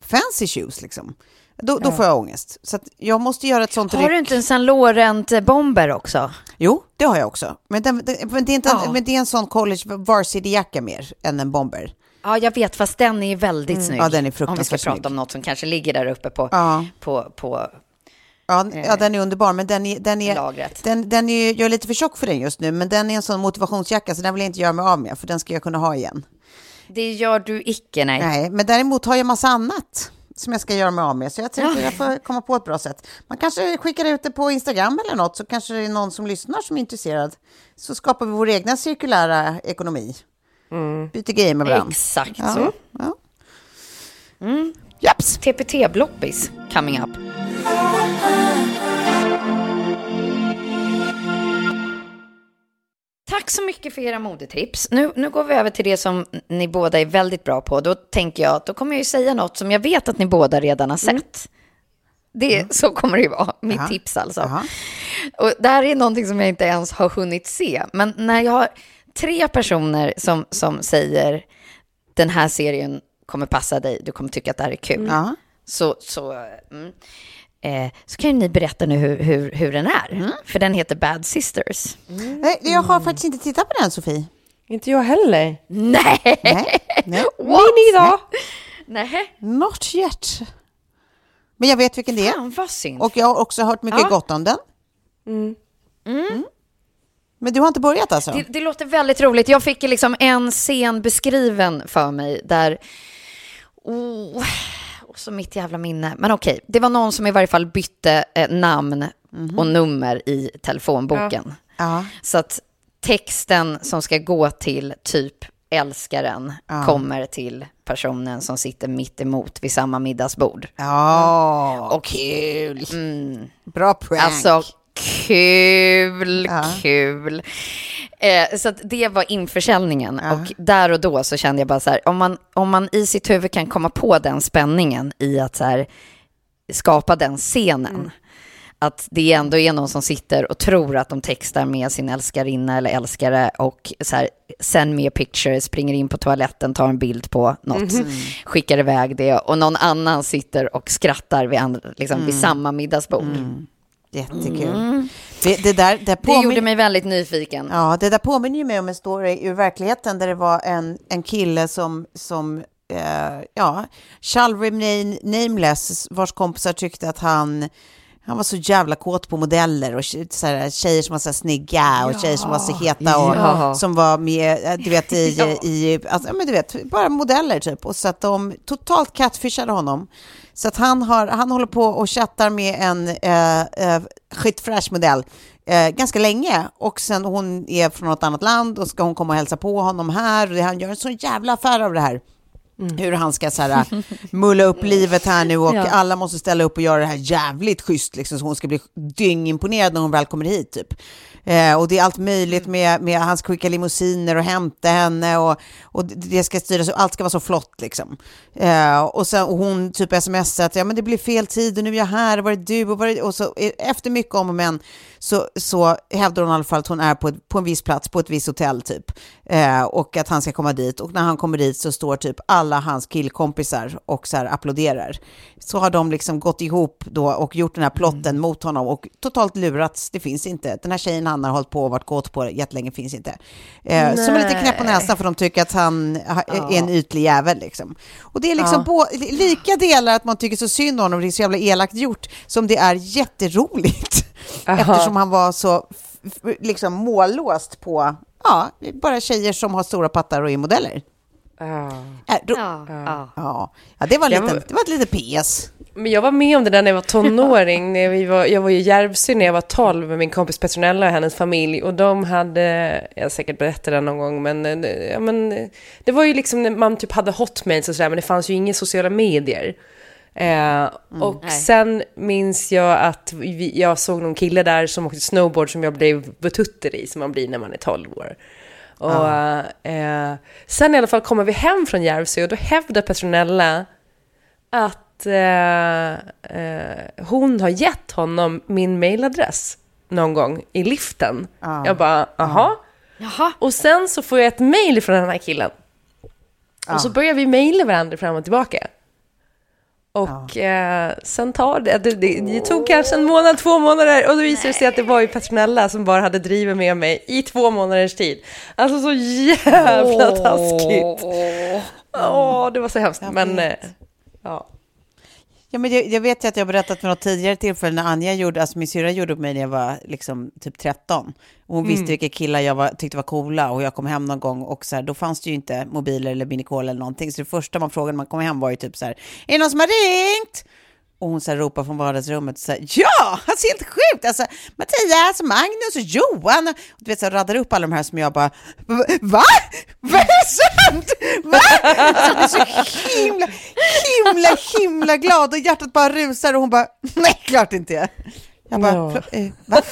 fancy shoes liksom. Då, då får jag ångest. Så jag måste göra ett sånt Har ryck. du inte en Saint Laurent-bomber också? Jo, det har jag också. Men, den, den, men, det, är inte Ja. en, men det är en sån college varsity-jacka mer än en bomber. Ja, jag vet, fast den är väldigt snygg. Ja, den är Om vi ska fruktansvärt prata snygg. om något som kanske ligger där uppe på, Ja. på, på Ja, ja, den är underbar, men den är, den är, lagret. den, den är, jag är lite för tjock för den just nu, men den är en sån motivationsjacka, så den vill jag inte göra mig av med, för den ska jag kunna ha igen. Det gör du icke, nej. Nej, men däremot har jag massa annat som jag ska göra mig av med, så jag att jag får komma på ett bra sätt. Man kanske skickar ut det på Instagram eller något, så kanske det är någon som lyssnar som är intresserad. Så skapar vi vår egna cirkulära ekonomi. Byter grejer med varandra. Exakt Ja, så. ja. Japs! TPT-bloppis coming up. Tack så mycket för era modetips. Nu, nu går vi över till det som ni båda är väldigt bra på. Då tänker jag att då kommer jag ju säga något som jag vet att ni båda redan har sett. Det, Så kommer det ju vara, mitt Jaha. tips alltså. Och det här är någonting som jag inte ens har hunnit se. Men när jag har tre personer som, som säger den här serien kommer passa dig, du kommer tycka att det här är kul. Ja. Så, så, mm, eh, så kan ju ni berätta nu hur, hur, hur den är. För den heter Bad Sisters. Nej, jag har faktiskt inte tittat på den, Sofie. Inte jag heller. Nej! Nej, nej. Min idag! Nej, Not yet. Men jag vet vilken det är. fan vad synd. Och jag har också hört mycket Ja. gott om den. Mm. Men du har inte börjat alltså? Det, det låter väldigt roligt. Jag fick liksom en scen beskriven för mig där... Oh, och så mitt jävla minne. Men okej, det var någon som i varje fall bytte eh, namn och nummer i telefonboken. Ja. Så att texten som ska gå till typ älskaren kommer till personen som sitter mitt emot vid samma middagsbord. Ja, och kul. Bra prank. Alltså, kul, Ja. kul. Eh, så det var införsäljningen. Och där och då så kände jag bara så här, om man, om man i sitt huvud kan komma på den spänningen i att så här, skapa den scenen. Att det ändå är någon som sitter och tror att de textar med sin älskarinna eller älskare och så här, send me a picture, springer in på toaletten, tar en bild på något, skickar iväg det och någon annan sitter och skrattar vid, andra, liksom, vid samma middagsbord. Jättekul. Det, det, där, det, Det påmin- gjorde mig väldigt nyfiken. ja, det där påminner ju mig om en story ur verkligheten där det var en, en kille som, som eh, ja, shall remain nameless, vars kompisar tyckte att han han var så jävla kåt på modeller och så här, tjejer som var så här snygga och tjejer som var så heta och Ja. som var med, eh, du vet, i, i alltså, ja, men du vet, bara modeller typ. Och så att de totalt catfishade honom. Så att han, har, han håller på och chattar med en eh, eh, skitfräsch modell eh, ganska länge. Och sen hon är från något annat land och ska hon komma och hälsa på honom här. Och han gör en sån jävla affär av det här. Hur han ska så här, mulla upp livet här nu och Ja. alla måste ställa upp och göra det här jävligt schysst liksom, så hon ska bli dyngimponerad när hon väl kommer hit typ. Eh, och det är allt möjligt med, med han ska skicka limousiner och hämta henne och, och det ska styras, allt ska vara så flott liksom. Eh, och, sen, och hon typ smsar att ja, men det blir fel tid och nu är jag här, var är du? Och, var är, och så eh, efter mycket om och men så, så hävdar hon i alla fall att hon är på, ett, på en viss plats på ett visst hotell typ. Eh, och att han ska komma dit och när han kommer dit så står typ alla hans killkompisar och så här applåderar. Så har de liksom gått ihop då och gjort den här plotten mot honom och totalt lurats. Det finns inte. Den här tjejen han har hållit på och varit kåt på jättelänge finns inte. Eh, som är lite knäpp på näsan för de tycker att han ha- är en ytlig jävel liksom. Och det är liksom på, lika delar att man tycker så synd om honom, det är så jävla elakt gjort, som det är jätteroligt. Aha. Eftersom han var så liksom mållåst på ja, bara tjejer som har stora pattar och är modeller. Ja. Äh, ro- Ja, ja. ja. ja, det var, Jag lite, var- det var ett litet PS. Men jag var med om det där när jag var tonåring. när vi var, jag var i Järvsö när jag var 12 med min kompis Petronella och hennes familj. Och de hade, jag har säkert berättat det någon gång, men, ja, men det var ju liksom när man typ hade hotmails och sådär, men det fanns ju inga sociala medier. Eh, och Nej. sen minns jag att vi, jag såg någon kille där som åkte snowboard som jag blev betutter i, som man blir när man är 12 år. Och eh, sen i alla fall kommer vi hem från Järvsö och då hävdar Petronella att eh, eh, hon har gett honom min mailadress någon gång i liften. Ja. Jag bara, aha. Jaha. Och sen så får jag ett mail från den här killen. Och så börjar vi mejla varandra fram och tillbaka. Och eh, sen tar det, det, det, det tog kanske en månad, två månader och då visade det sig att det var ju Petronella som bara hade drivit med mig i två månaders tid. Alltså så jävla taskigt. Åh, det var så hemskt. Men eh, ja. Ja, men jag, jag vet ju att jag har berättat vid något tidigare tillfälle när Anja gjorde, alltså min syrra gjorde upp mig när jag var liksom typ 13. Och hon visste vilka killar jag var, tyckte var coola och jag kom hem någon gång och så här, då fanns det ju inte mobiler eller minikol eller någonting. Så det första man frågade när man kom hem var ju typ så här, är det någon som har ringt? Och hon så här ropar från vardagsrummet så här, ja, alltså helt sjukt, alltså Mattias, Magnus och Johan, och du vet så här, raddar upp alla de här som jag bara, va? Va? Vad är det sant? Va? Alltså, jag blir så himla, himla, himla glad och hjärtat bara rusar och hon bara, nej, klart inte. Jag bara, Ja. "Förlåt, eh, va?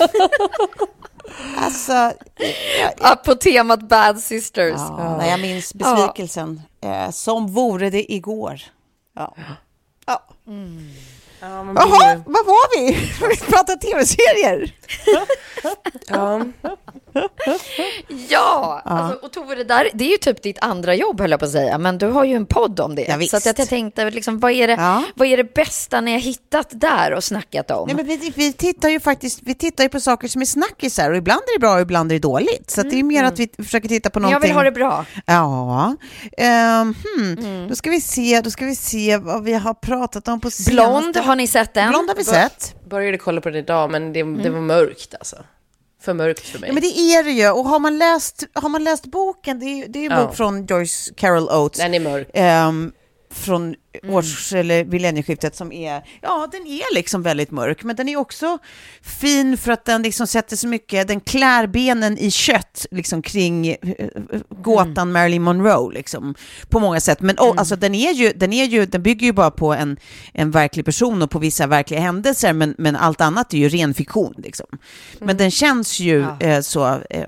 Alltså, jag, Ja, på temat Bad Sisters. ja, nej, jag minns besvikelsen eh, som vore det igår. Ja. Ja. Ja, blir Jaha, ju- vad var vi? Vi pratade tv-serier. ja. Ja, alltså, och Tove, det, där, det är ju typ ditt andra jobb höll jag på att säga, men du har ju en podd om det. Ja, så att jag, tänkte, liksom, vad, är det, Ja. vad är det bästa ni har hittat där och snackat om? Nej, men vi, vi tittar ju faktiskt vi tittar ju på saker som är snackisar och ibland är det bra och ibland är det dåligt. Så att det är mer att vi försöker titta på någonting. jag vill ha det bra. Ja, Ehm, hmm. då ska vi se, då ska vi se vad vi har pratat om på senaste. Blond, har ni sett den? Blond har vi sett. Började kolla på den idag, men det, det var mörkt alltså. För mörkt för mig. Ja, men det är det ju. Och har man läst, har man läst boken, det är ju det är ju en Ja. bok från Joyce Carol Oates. Den är mörk. Ehm, från Mm. års eller millennieskiftet som är, ja den är liksom väldigt mörk, men den är också fin för att den liksom sätter så mycket, den klär benen i kött liksom kring eh, gåtan Mm. Marilyn Monroe liksom på många sätt. Men oh, alltså den är ju, den är ju, den bygger ju bara på en, en verklig person och på vissa verkliga händelser, men, men allt annat är ju ren fiktion liksom. Men den känns ju Ja. eh, så, eh,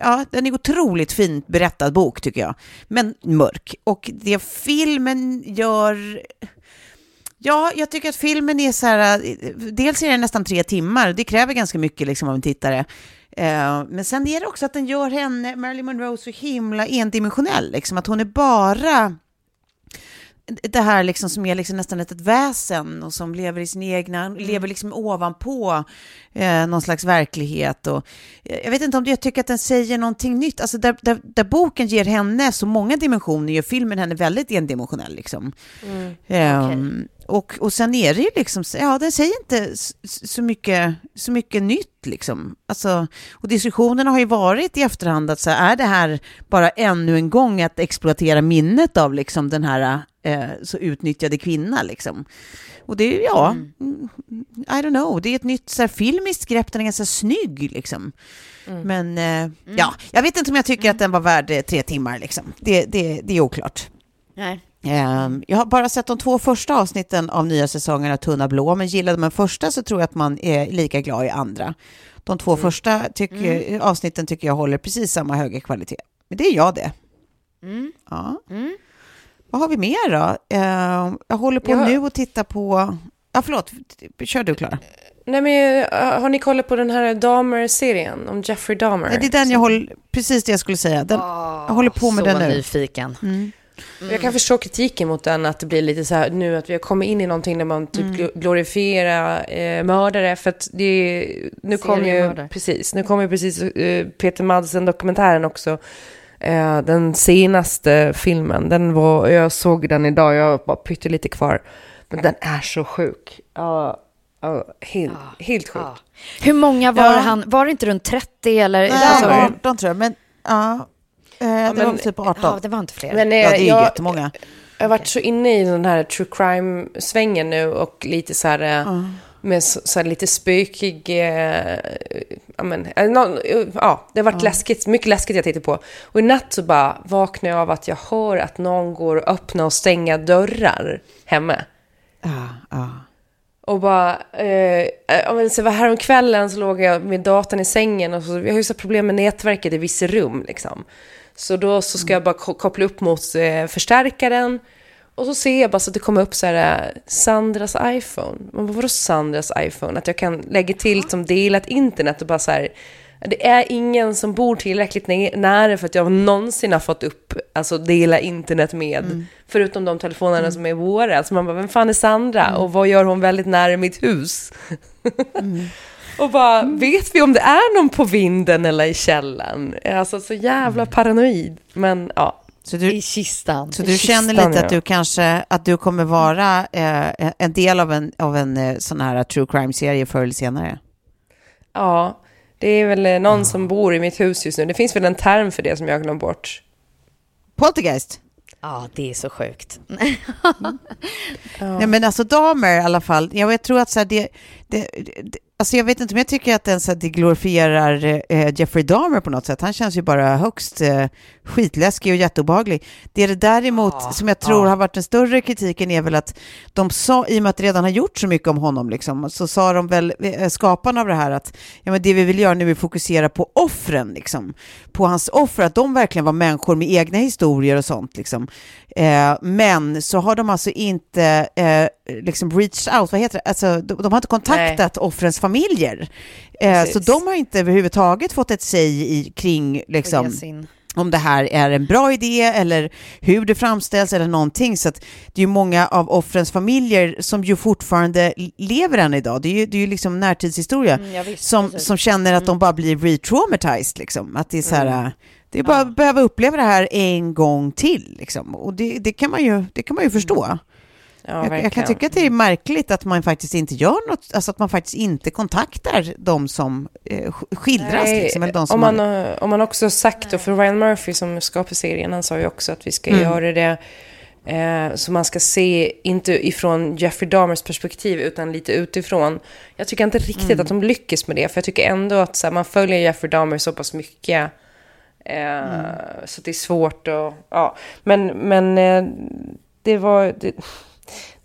ja den är otroligt fint berättad bok tycker jag, men mörk. Och det filmen gör Ja, jag tycker att filmen är så här, dels är den nästan tre timmar, det kräver ganska mycket liksom av en tittare. Eh, Men sen är det också att den gör henne, Marilyn Monroe, så himla endimensionell, liksom att hon är bara det här liksom som är liksom nästan ett, ett väsen och som lever i sin egna, lever liksom ovanpå eh, någon slags verklighet. Och, eh, jag vet inte om det, jag tycker att den säger någonting nytt. Alltså där, där, där boken ger henne så många dimensioner gör filmen henne väldigt endimensionell. Liksom. Ehm, och, och sen är det ju liksom, ja den säger inte så mycket, så mycket nytt liksom. Alltså, och diskussionerna har ju varit i efterhand att så här, är det här bara ännu en gång att exploatera minnet av liksom den här eh, så utnyttjade kvinnan liksom. Och det är ju, ja, mm. I don't know, det är ett nytt så här, filmiskt grepp, den är ganska snygg liksom. Men eh, ja, jag vet inte om jag tycker att den var värd eh, tre timmar liksom. Det, det, det är oklart. Nej. Ehm, jag har bara sett de två första avsnitten av nya säsongen av Tunna blå, men gillade man första så tror jag att man är lika glad i andra. De två första tycker, avsnitten tycker jag håller precis samma höga kvalitet. Men det är jag det. Ja. Vad har vi mer då? Ehm, jag håller på Ja. nu och tittar på... Ja, förlåt. Kör du, Klara. Nej, men eh, har ni kollat på den här Dahmer-serien om Jeffrey Dahmer? Nej, det är den jag håller... Precis det jag skulle säga. Den, jag håller på med så den nu. nyfiken. Jag kan förstå kritiken mot den, att det blir lite så här nu att vi har kommit in i någonting där man typ gl- glorifierar eh, mördare. För att det är, nu kommer ju, precis, nu kommer ju precis eh, Peter Madsen-dokumentären också. Eh, den senaste filmen, den var, jag såg den idag, jag har bara pyttelite kvar. Men den är så sjuk. Ja, ja, helt, helt sjuk. Hur många var Ja. han? Var det inte runt 30 eller? Nej, Alltså, 18 tror jag. Men ja, eh, det var men- typ 18. ja, det var inte fler. Men, eh, Ja, det är jag, jättemånga. Jag har varit så inne i den här true crime-svängen nu och lite så här... eh, Med så, så här lite spökig... Eh, ja, men, eh, någon, eh, ja, det har varit läskigt, mycket läskigt jag tittar på. Och i natt så bara vaknade jag av att jag hör att någon går och öppnar och stänger dörrar hemma. Ja, ja. Och bara, eh, ja, men så var häromkvällen så låg jag med datorn i sängen och så, jag har ju så problem med nätverket i vissa rum liksom. Så då så ska jag bara ko- koppla upp mot eh, förstärkaren och så ser jag bara så att det kommer upp så här eh, Sandras iPhone. Men vadå Sandras iPhone? Att jag kan lägga till som delat internet och bara så här det är ingen som bor tillräckligt nä- nära för att jag någonsin har fått upp, alltså dela internet med. Förutom de telefonerna som är våra. Så man bara, vem fan är Sandra? Och vad gör hon väldigt nära mitt hus? och bara, vet vi om det är någon på vinden eller i källaren? Alltså så jävla paranoid. Men ja, Så du, I kistan. så du kistan, känner lite ja. att du kanske att du kommer vara eh, en del av en, av en eh, sån här true crime-serie förr eller senare? ja. Det är väl eh, någon som bor i mitt hus just nu. Det finns väl en term för det som jag har glömt bort. Poltergeist? Ja, det är så sjukt. Nej, men alltså damer i alla fall. Jag, tror att så här, det, det, det, alltså jag vet inte om jag tycker att den så här, det glorifierar eh, Jeffrey Dahmer på något sätt. Han känns ju bara högst eh, skitläskig och jätteobehaglig. Det är det däremot som jag tror har varit den större kritiken är väl att de sa, i och med att det redan har gjort så mycket om honom, liksom, så sa de väl, eh, skaparna av det här, att ja, men det vi vill göra nu är att fokusera på offren, liksom, på hans offer, att de verkligen var människor med egna historier och sånt. Liksom. Eh, men så har de alltså inte eh, liksom reached out, vad heter det? Alltså, de, de har inte kontaktat offrens familjer. Eh, så de har inte överhuvudtaget fått ett säg i, kring liksom, om det här är en bra idé eller hur det framställs eller någonting. Så att det är ju många av offrens familjer som ju fortfarande lever än idag. Det är ju, det är ju liksom närtidshistoria. Mm, ja, visst, som, precis. som känner att de bara blir re-traumatized. Liksom. Att det är så här, det är bara att behöva uppleva det här en gång till. Liksom. Och det, det, kan man ju, det kan man ju förstå. Ja, jag, jag kan tycka att det är märkligt att man faktiskt inte gör något, alltså att man faktiskt inte kontaktar de som eh, sk- skildras. Nej, liksom, eller de som om, man, har- om man också sagt, och för Ryan Murphy som skapar serien, han sa ju också att vi ska Mm. göra det eh, så man ska se, inte ifrån Jeffrey Dahmers perspektiv, utan lite utifrån. Jag tycker inte riktigt Mm. att de lyckas med det, för jag tycker ändå att så här, man följer Jeffrey Dahmer så pass mycket. Eh, Så det är svårt att... Ja. Men, men eh, det var... Det,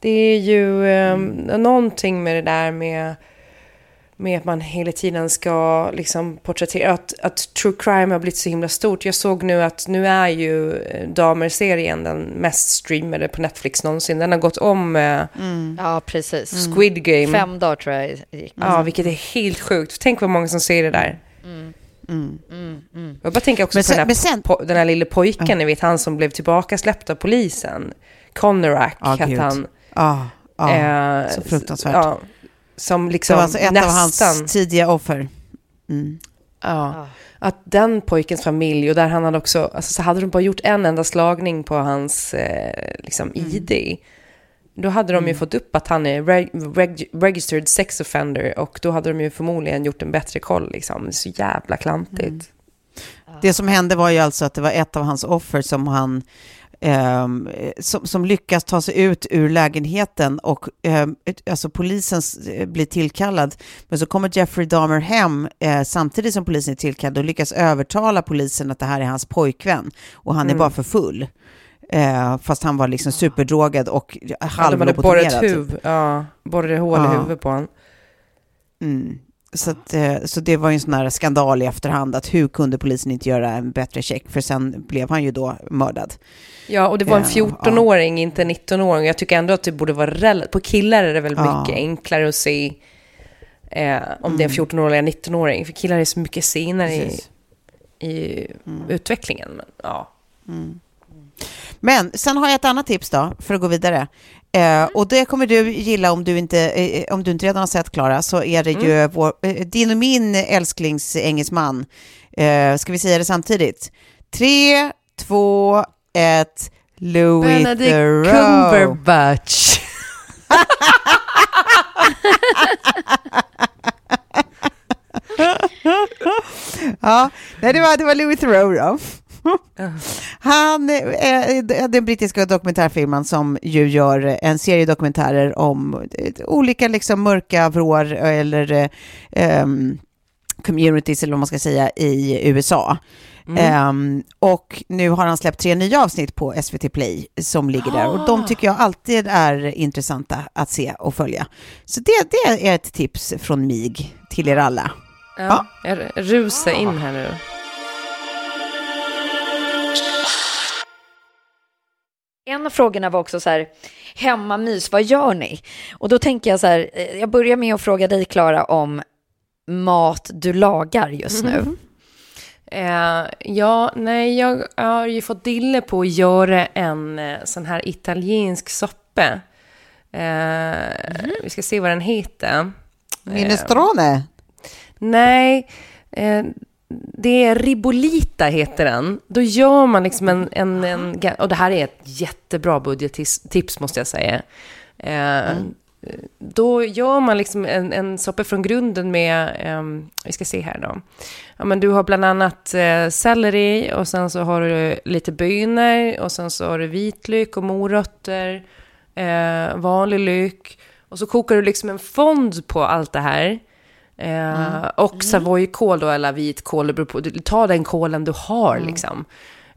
det är ju eh, någonting med det där med med att man hela tiden ska liksom porträttera, att, att true crime har blivit så himla stort. Jag såg nu att nu är ju eh, Damer-serien den mest streamade på Netflix någonsin. Den har gått om eh, Ja, precis. Squid Game. Fem dagar tror jag gick. Ja, vilket är helt sjukt. Tänk vad många som ser det där. Jag bara tänker också Men på sen- den, här, sen- po- den här lille pojken, ni vet han som blev tillbaka släppt av polisen. Connorack Ja, hette gud. han. Ja, ja. Eh, så fruktansvärt. Ja, som det liksom var alltså ett nästan... av hans tidiga offer. Mm. Ja. Att den pojkens familj, och där han hade också, alltså så hade de bara gjort en enda slagning på hans eh, liksom ID. Då hade de ju fått upp att han är reg- reg- registered sex offender och då hade de ju förmodligen gjort en bättre koll liksom. Det är så jävla klantigt. Det som hände var ju alltså att det var ett av hans offer som han ehm, som, som lyckas ta sig ut ur lägenheten och ett- alltså polisen eh, blir tillkallad. Men så kommer Jeffrey Dahmer hem eh, samtidigt som polisen är tillkallad och lyckas övertala polisen att det här är hans pojkvän och han är bara för full. Eh, fast han var liksom superdrogad och Ja, de hade borrat halvlobotomerad. typ. ja, borrade hål i Ja. huvudet på honom. Mm. Så, att, eh, så det var ju en sån här skandal i efterhand att hur kunde polisen inte göra en bättre check? För sen blev han ju då mördad. Ja, och det var en Ja, 14-åring, inte en 19-åring. Jag tycker ändå att det borde vara relativt... På killar är det väl Ja. mycket enklare att se eh, om det är en 14-åring eller en 19-åring. För killar är så mycket senare i, Precis. i utvecklingen. Men, ja. Men sen har jag ett annat tips då, för att gå vidare. Eh, och det kommer du gilla om du inte, eh, om du inte redan har sett Klara, så är det ju vår, eh, din och min älsklingsengelskman. Eh, ska vi säga det samtidigt? Tre, två, ett, Louis Benedict Theroux. Cumberbatch. Ja, nej, det var, det var Louis Theroux då. Han eh, är den brittiska dokumentärfilmen som ju gör en serie dokumentärer om eh, olika liksom mörka vrår eller eh, ehm, communities eller vad man ska säga i USA. Ehm, och nu har han släppt tre nya avsnitt på SVT Play som ligger där och de tycker jag alltid är intressanta att se och följa. Så det, det är ett tips från mig till er alla. Ja, jag rusar in här nu. En av frågorna var också så här, hemmamys, vad gör ni? Och då tänker jag så här, eh, jag börjar med att fråga dig Klara om mat du lagar just nu. Eh, ja, nej, jag har ju fått dille på att göra en eh, sån här italiensk soppa. Eh, Vi ska se vad den heter. Minestrone? Nej, eh, det är ribolita heter den. Då gör man liksom en, en, en och det här är ett jättebra budgettips måste jag säga. Eh, Då gör man liksom en, en soppa från grunden med, ehm, vi ska se här då. Ja, men du har bland annat eh, selleri och sen så har du lite bönor och sen så har du vitlök och morötter, eh, vanlig lök. Och så kokar du liksom en fond på allt det här. Eh, Och savojkål då, eller vitkål, det beror på. Tar den kålen du har liksom.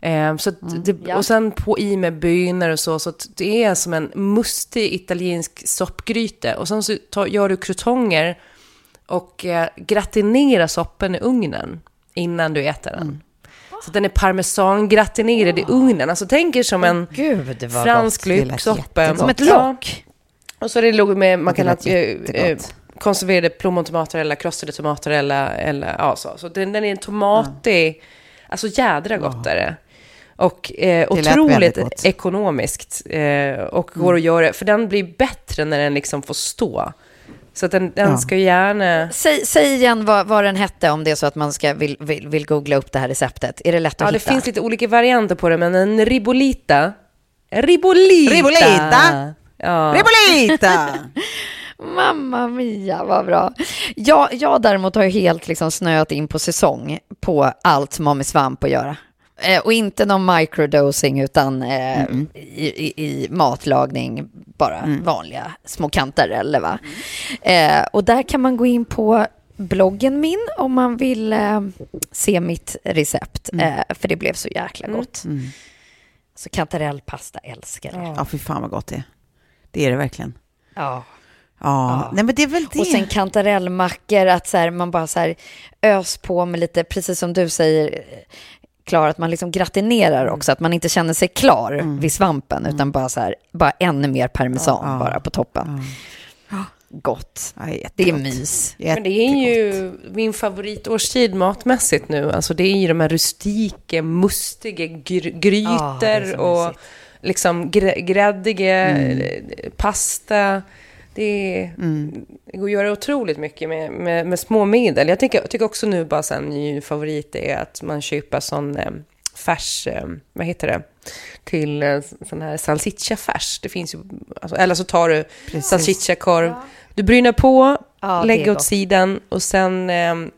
Eh, så att det, Och sen på i med bönor och så, så att det är som en mustig italiensk soppgryta. Och sen så tar, gör du krutonger och eh, gratinerar soppan i ugnen innan du äter den. Så att den är parmesangratinerad i ugnen. Alltså tänk er som en Gud, fransk lyxsoppa. Som ett Ja. lock. Och så är det med, man Det kan ha konserverade plommontomater eller krossade tomater eller, eller ja så. Så den, den är en tomatig, alltså jädra gott är det. Och eh, Det otroligt. Mm. ekonomiskt eh, och går att göra, för den blir bättre när den liksom får stå. Så att den, den Ja. ska gärna... Säg, säg igen vad, vad den hette om det är så att man ska vill, vill, vill googla upp det här receptet. Är det lätt att Ja, det hitta? finns lite olika varianter på det, men en ribolita... Ribolita! Ribolita? Ja. Ribolita! Mamma mia, vad bra. Jag, jag däremot har ju helt liksom snöat in på säsong på allt som har med svamp att göra. Eh, och inte någon microdosing utan eh, i, i, i matlagning, bara vanliga små kantareller. Va? Eh, och där kan man gå in på bloggen min om man vill eh, se mitt recept. Eh, för det blev så jäkla gott. Så kantarellpasta älskar det. Ja, fy fan vad gott det är. Det är det verkligen. Ja. Ja, nej men det är väl det. Och sen kantarellmackor, att så här, man bara så här ös på med lite, precis som du säger, Klara, att man liksom gratinerar också, att man inte känner sig klar vid svampen, utan bara så här, bara ännu mer parmesan Ja, bara på toppen. Gott. Ja. Det är mys. Men det är ju min favoritårstid matmässigt nu. Alltså det är ju de här rustika, mustiga gr- Ja, grytor så och liksom grä- gräddiga Mm. eh, pasta. Det, är, det går att göra otroligt mycket med, med, med små medel. Jag tycker, jag tycker också nu bara en ny favorit är att man köper sån eh, färs, eh, vad heter det, till eh, sån här salsiccia-färs. Det finns ju, alltså, eller så tar du salsiccia-korv, du brynar på, Ja, lägger åt sidan och sen ehm,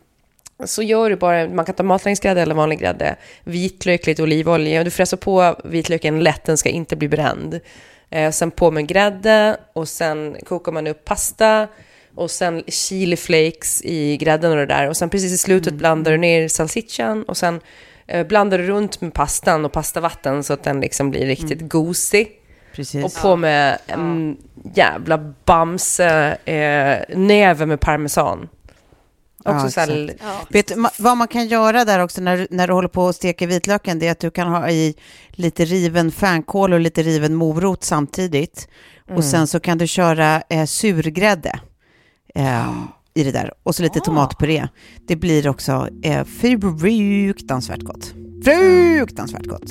så gör du bara, man kan ta matlagningsgrädde eller vanlig grädde, vitlök, lite olivolja och du fräser på vitlöken lätt, den ska inte bli bränd. Eh, sen på med grädde och sen kokar man upp pasta och sen chili flakes i grädden och det där och sen precis i slutet blandar du ner salsichan och sen Eh, blandar du runt med pastan och pastavatten så att den liksom blir riktigt Mm. gosig. Precis. Och på med en jävla bamse eh, näve med parmesan. Också Ja, så här, exakt. Vet ma- vad man kan göra där också när, du- när du håller på att steka vitlöken? Det är att du kan ha i lite riven fänkål och lite riven morot samtidigt. Och sen så kan du köra eh, surgrädde eh, i det där. Och så lite tomatpuré. Det blir också eh, fruktansvärt gott. Fruktansvärt gott.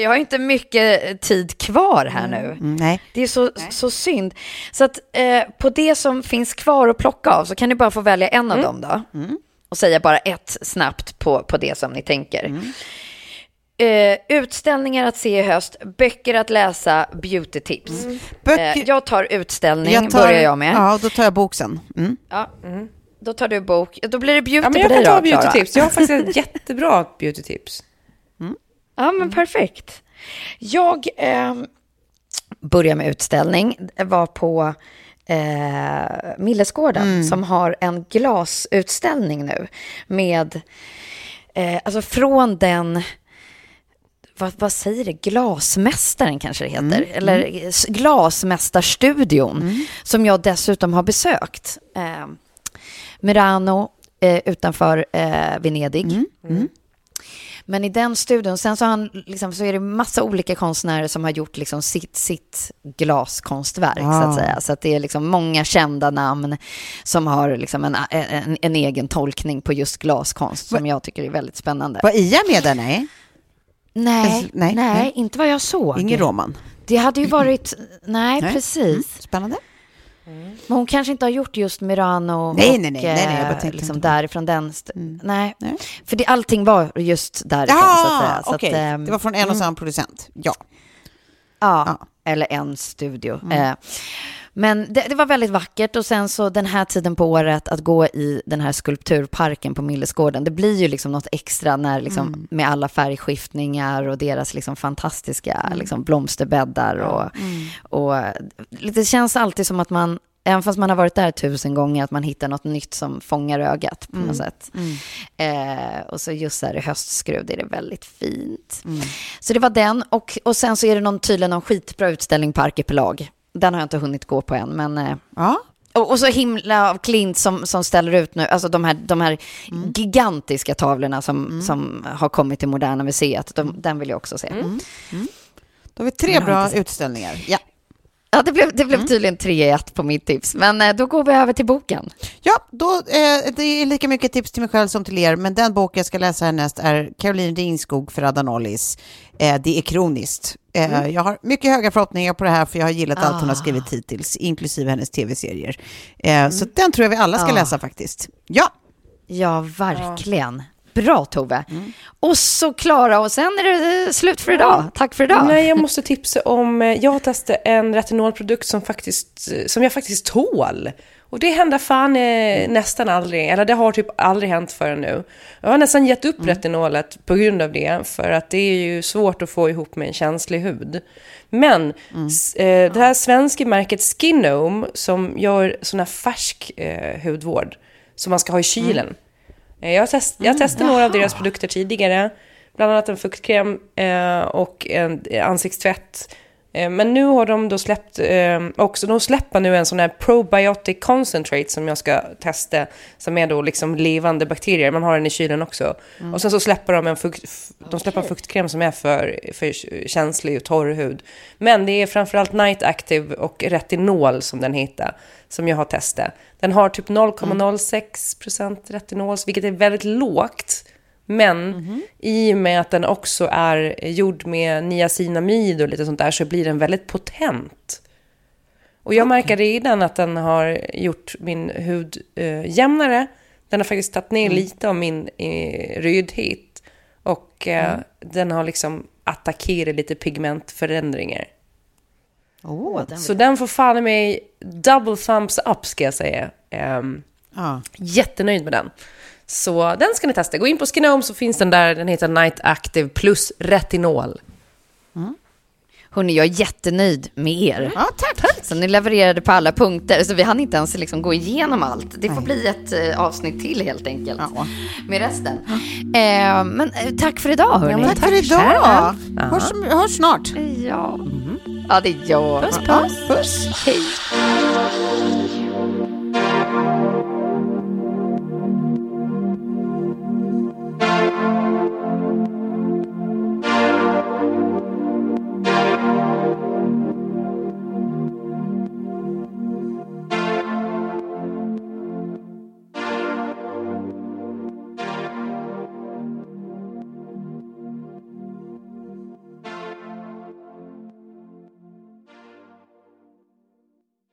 Vi har inte mycket tid kvar här nu. Mm, nej. Det är så, så synd. Så att eh, på det som finns kvar att plocka av så kan ni bara få välja en av dem då. Och säga bara ett snabbt på, på det som ni tänker. Eh, utställningar att se i höst, böcker att läsa, beauty-tips. Eh, jag tar utställning, Jag tar- börjar jag med. Ja, då tar jag bok sen. Mm. Ja. Då tar du bok. Då blir det beauty Ja, men på jag dig kan ta då, beauty-tips. Jag har faktiskt ett jättebra beauty-tips. Ja, men perfekt. Jag eh, börjar med utställning. Jag var på eh, Millesgården som har en glasutställning nu med, eh, alltså från den, vad, vad säger det, glasmästaren kanske det heter, eller eh, s- glasmästarstudion, som jag dessutom har besökt. Eh, Murano eh, utanför eh, Venedig. Men i den studion, sen så, han, liksom, så är det massa olika konstnärer som har gjort liksom sitt, sitt glaskonstverk, så Ah. att säga. Så att det är liksom många kända namn som har liksom en, en, en egen tolkning på just glaskonst, som jag tycker är väldigt spännande. Var Ia med där? Nej, Nej, Alltså, nej, nej, nej. inte vad jag såg. ingen roman. Det hade ju varit, nej, Nej. precis. Spännande. Men hon kanske inte har gjort just Murano Nej, och nej, nej, nej, nej, jag bara eh, liksom därifrån den. St- Nej. Nej. för det, allting var just därifrån så att säga. Så att, okej. ehm, Det var från en och samma producent. Ja. Ja, Ja. eller en studio. Eh, men det, det var väldigt vackert och sen så den här tiden på året att gå i den här skulpturparken på Millesgården, det blir ju liksom något extra när liksom med alla färgskiftningar och deras liksom fantastiska liksom blomsterbäddar och, och det känns alltid som att man Även fast man har varit där tusen gånger, att man hittar något nytt som fångar ögat på något sätt. Eh, och så just här i höstskruv är det väldigt fint. Så det var den. Och, och sen så är det någon, tydligen någon skitbra utställning på Arkipelag. Den har jag inte hunnit gå på än, men... Eh, Ja. och, och så himla av Klint som, som ställer ut nu, alltså de här, de här gigantiska tavlorna som, som har kommit till Moderna Museet. De, den vill jag också se. Då har vi tre bra utställningar. Ja. Ja, det blev, det blev tydligen 3-1 på mitt tips. Men eh, då går vi över till boken. Ja, då, eh, det är lika mycket tips till mig själv som till er, men den bok jag ska läsa härnäst är Caroline Ringskog för Ada Nollis. Eh, det är kroniskt. Eh, Jag har mycket höga förhoppningar på det här, för jag har gillat allt hon har skrivit hittills, inklusive hennes tv-serier. Eh, Så den tror jag vi alla ska läsa faktiskt. Ja, Ja, verkligen. Bra Tove. Och så Klara, och sen är det eh, slut för idag. Tack för idag. Nej, jag måste tipsa om, eh, jag testat en retinolprodukt som, faktiskt, eh, som jag faktiskt tål. Och det händer fan eh, nästan aldrig, eller det har typ aldrig hänt förrän nu. Jag har nästan gett upp retinolet på grund av det, för att det är ju svårt att få ihop med en känslig hud. Men s- eh, det här svenska märket Skinome som gör sån här färsk eh, hudvård som man ska ha i kylen. Eh, Jag test, jag har testat några av deras produkter tidigare. Bland annat en fuktkräm eh, och en ansiktstvätt. Eh, men nu har de då släppt eh, också, de släpper nu en sån här probiotic concentrate som jag ska testa. Som är då liksom levande bakterier, man har den i kylen också. Och sen så släpper de en, fukt, de släpper en fuktkräm som är för, för känslig och torr hud. Men det är framförallt Night Active och retinol som den heter. Som jag har testat. Den har typ 0,06% retinol, vilket är väldigt lågt. Men i och med att den också är gjord med niacinamid och lite sånt där så blir den väldigt potent. Och jag märker redan att den har gjort min hud eh, jämnare. Den har faktiskt tagit ner lite av min eh, rödhet. Och eh, den har liksom attackerat lite pigmentförändringar. Oh, Så den får fan i mig double thumbs up ska jag säga. Ehm, ja. Jättenöjd med den. Så den ska ni testa. Gå in på Skinome så finns den där. Den heter Night Active plus retinol. Hörni, jag är jättenöjd med er. ja, tack. Så ni levererade på alla punkter, så vi hann inte ens liksom gå igenom allt. Det får bli ett eh, avsnitt till helt enkelt. Ja. Med resten. Eh, men eh, tack för idag hörni. Tack för idag. Hörs, hörs snart. Ja. ja, det gör Puss, puss. Puss. Hej.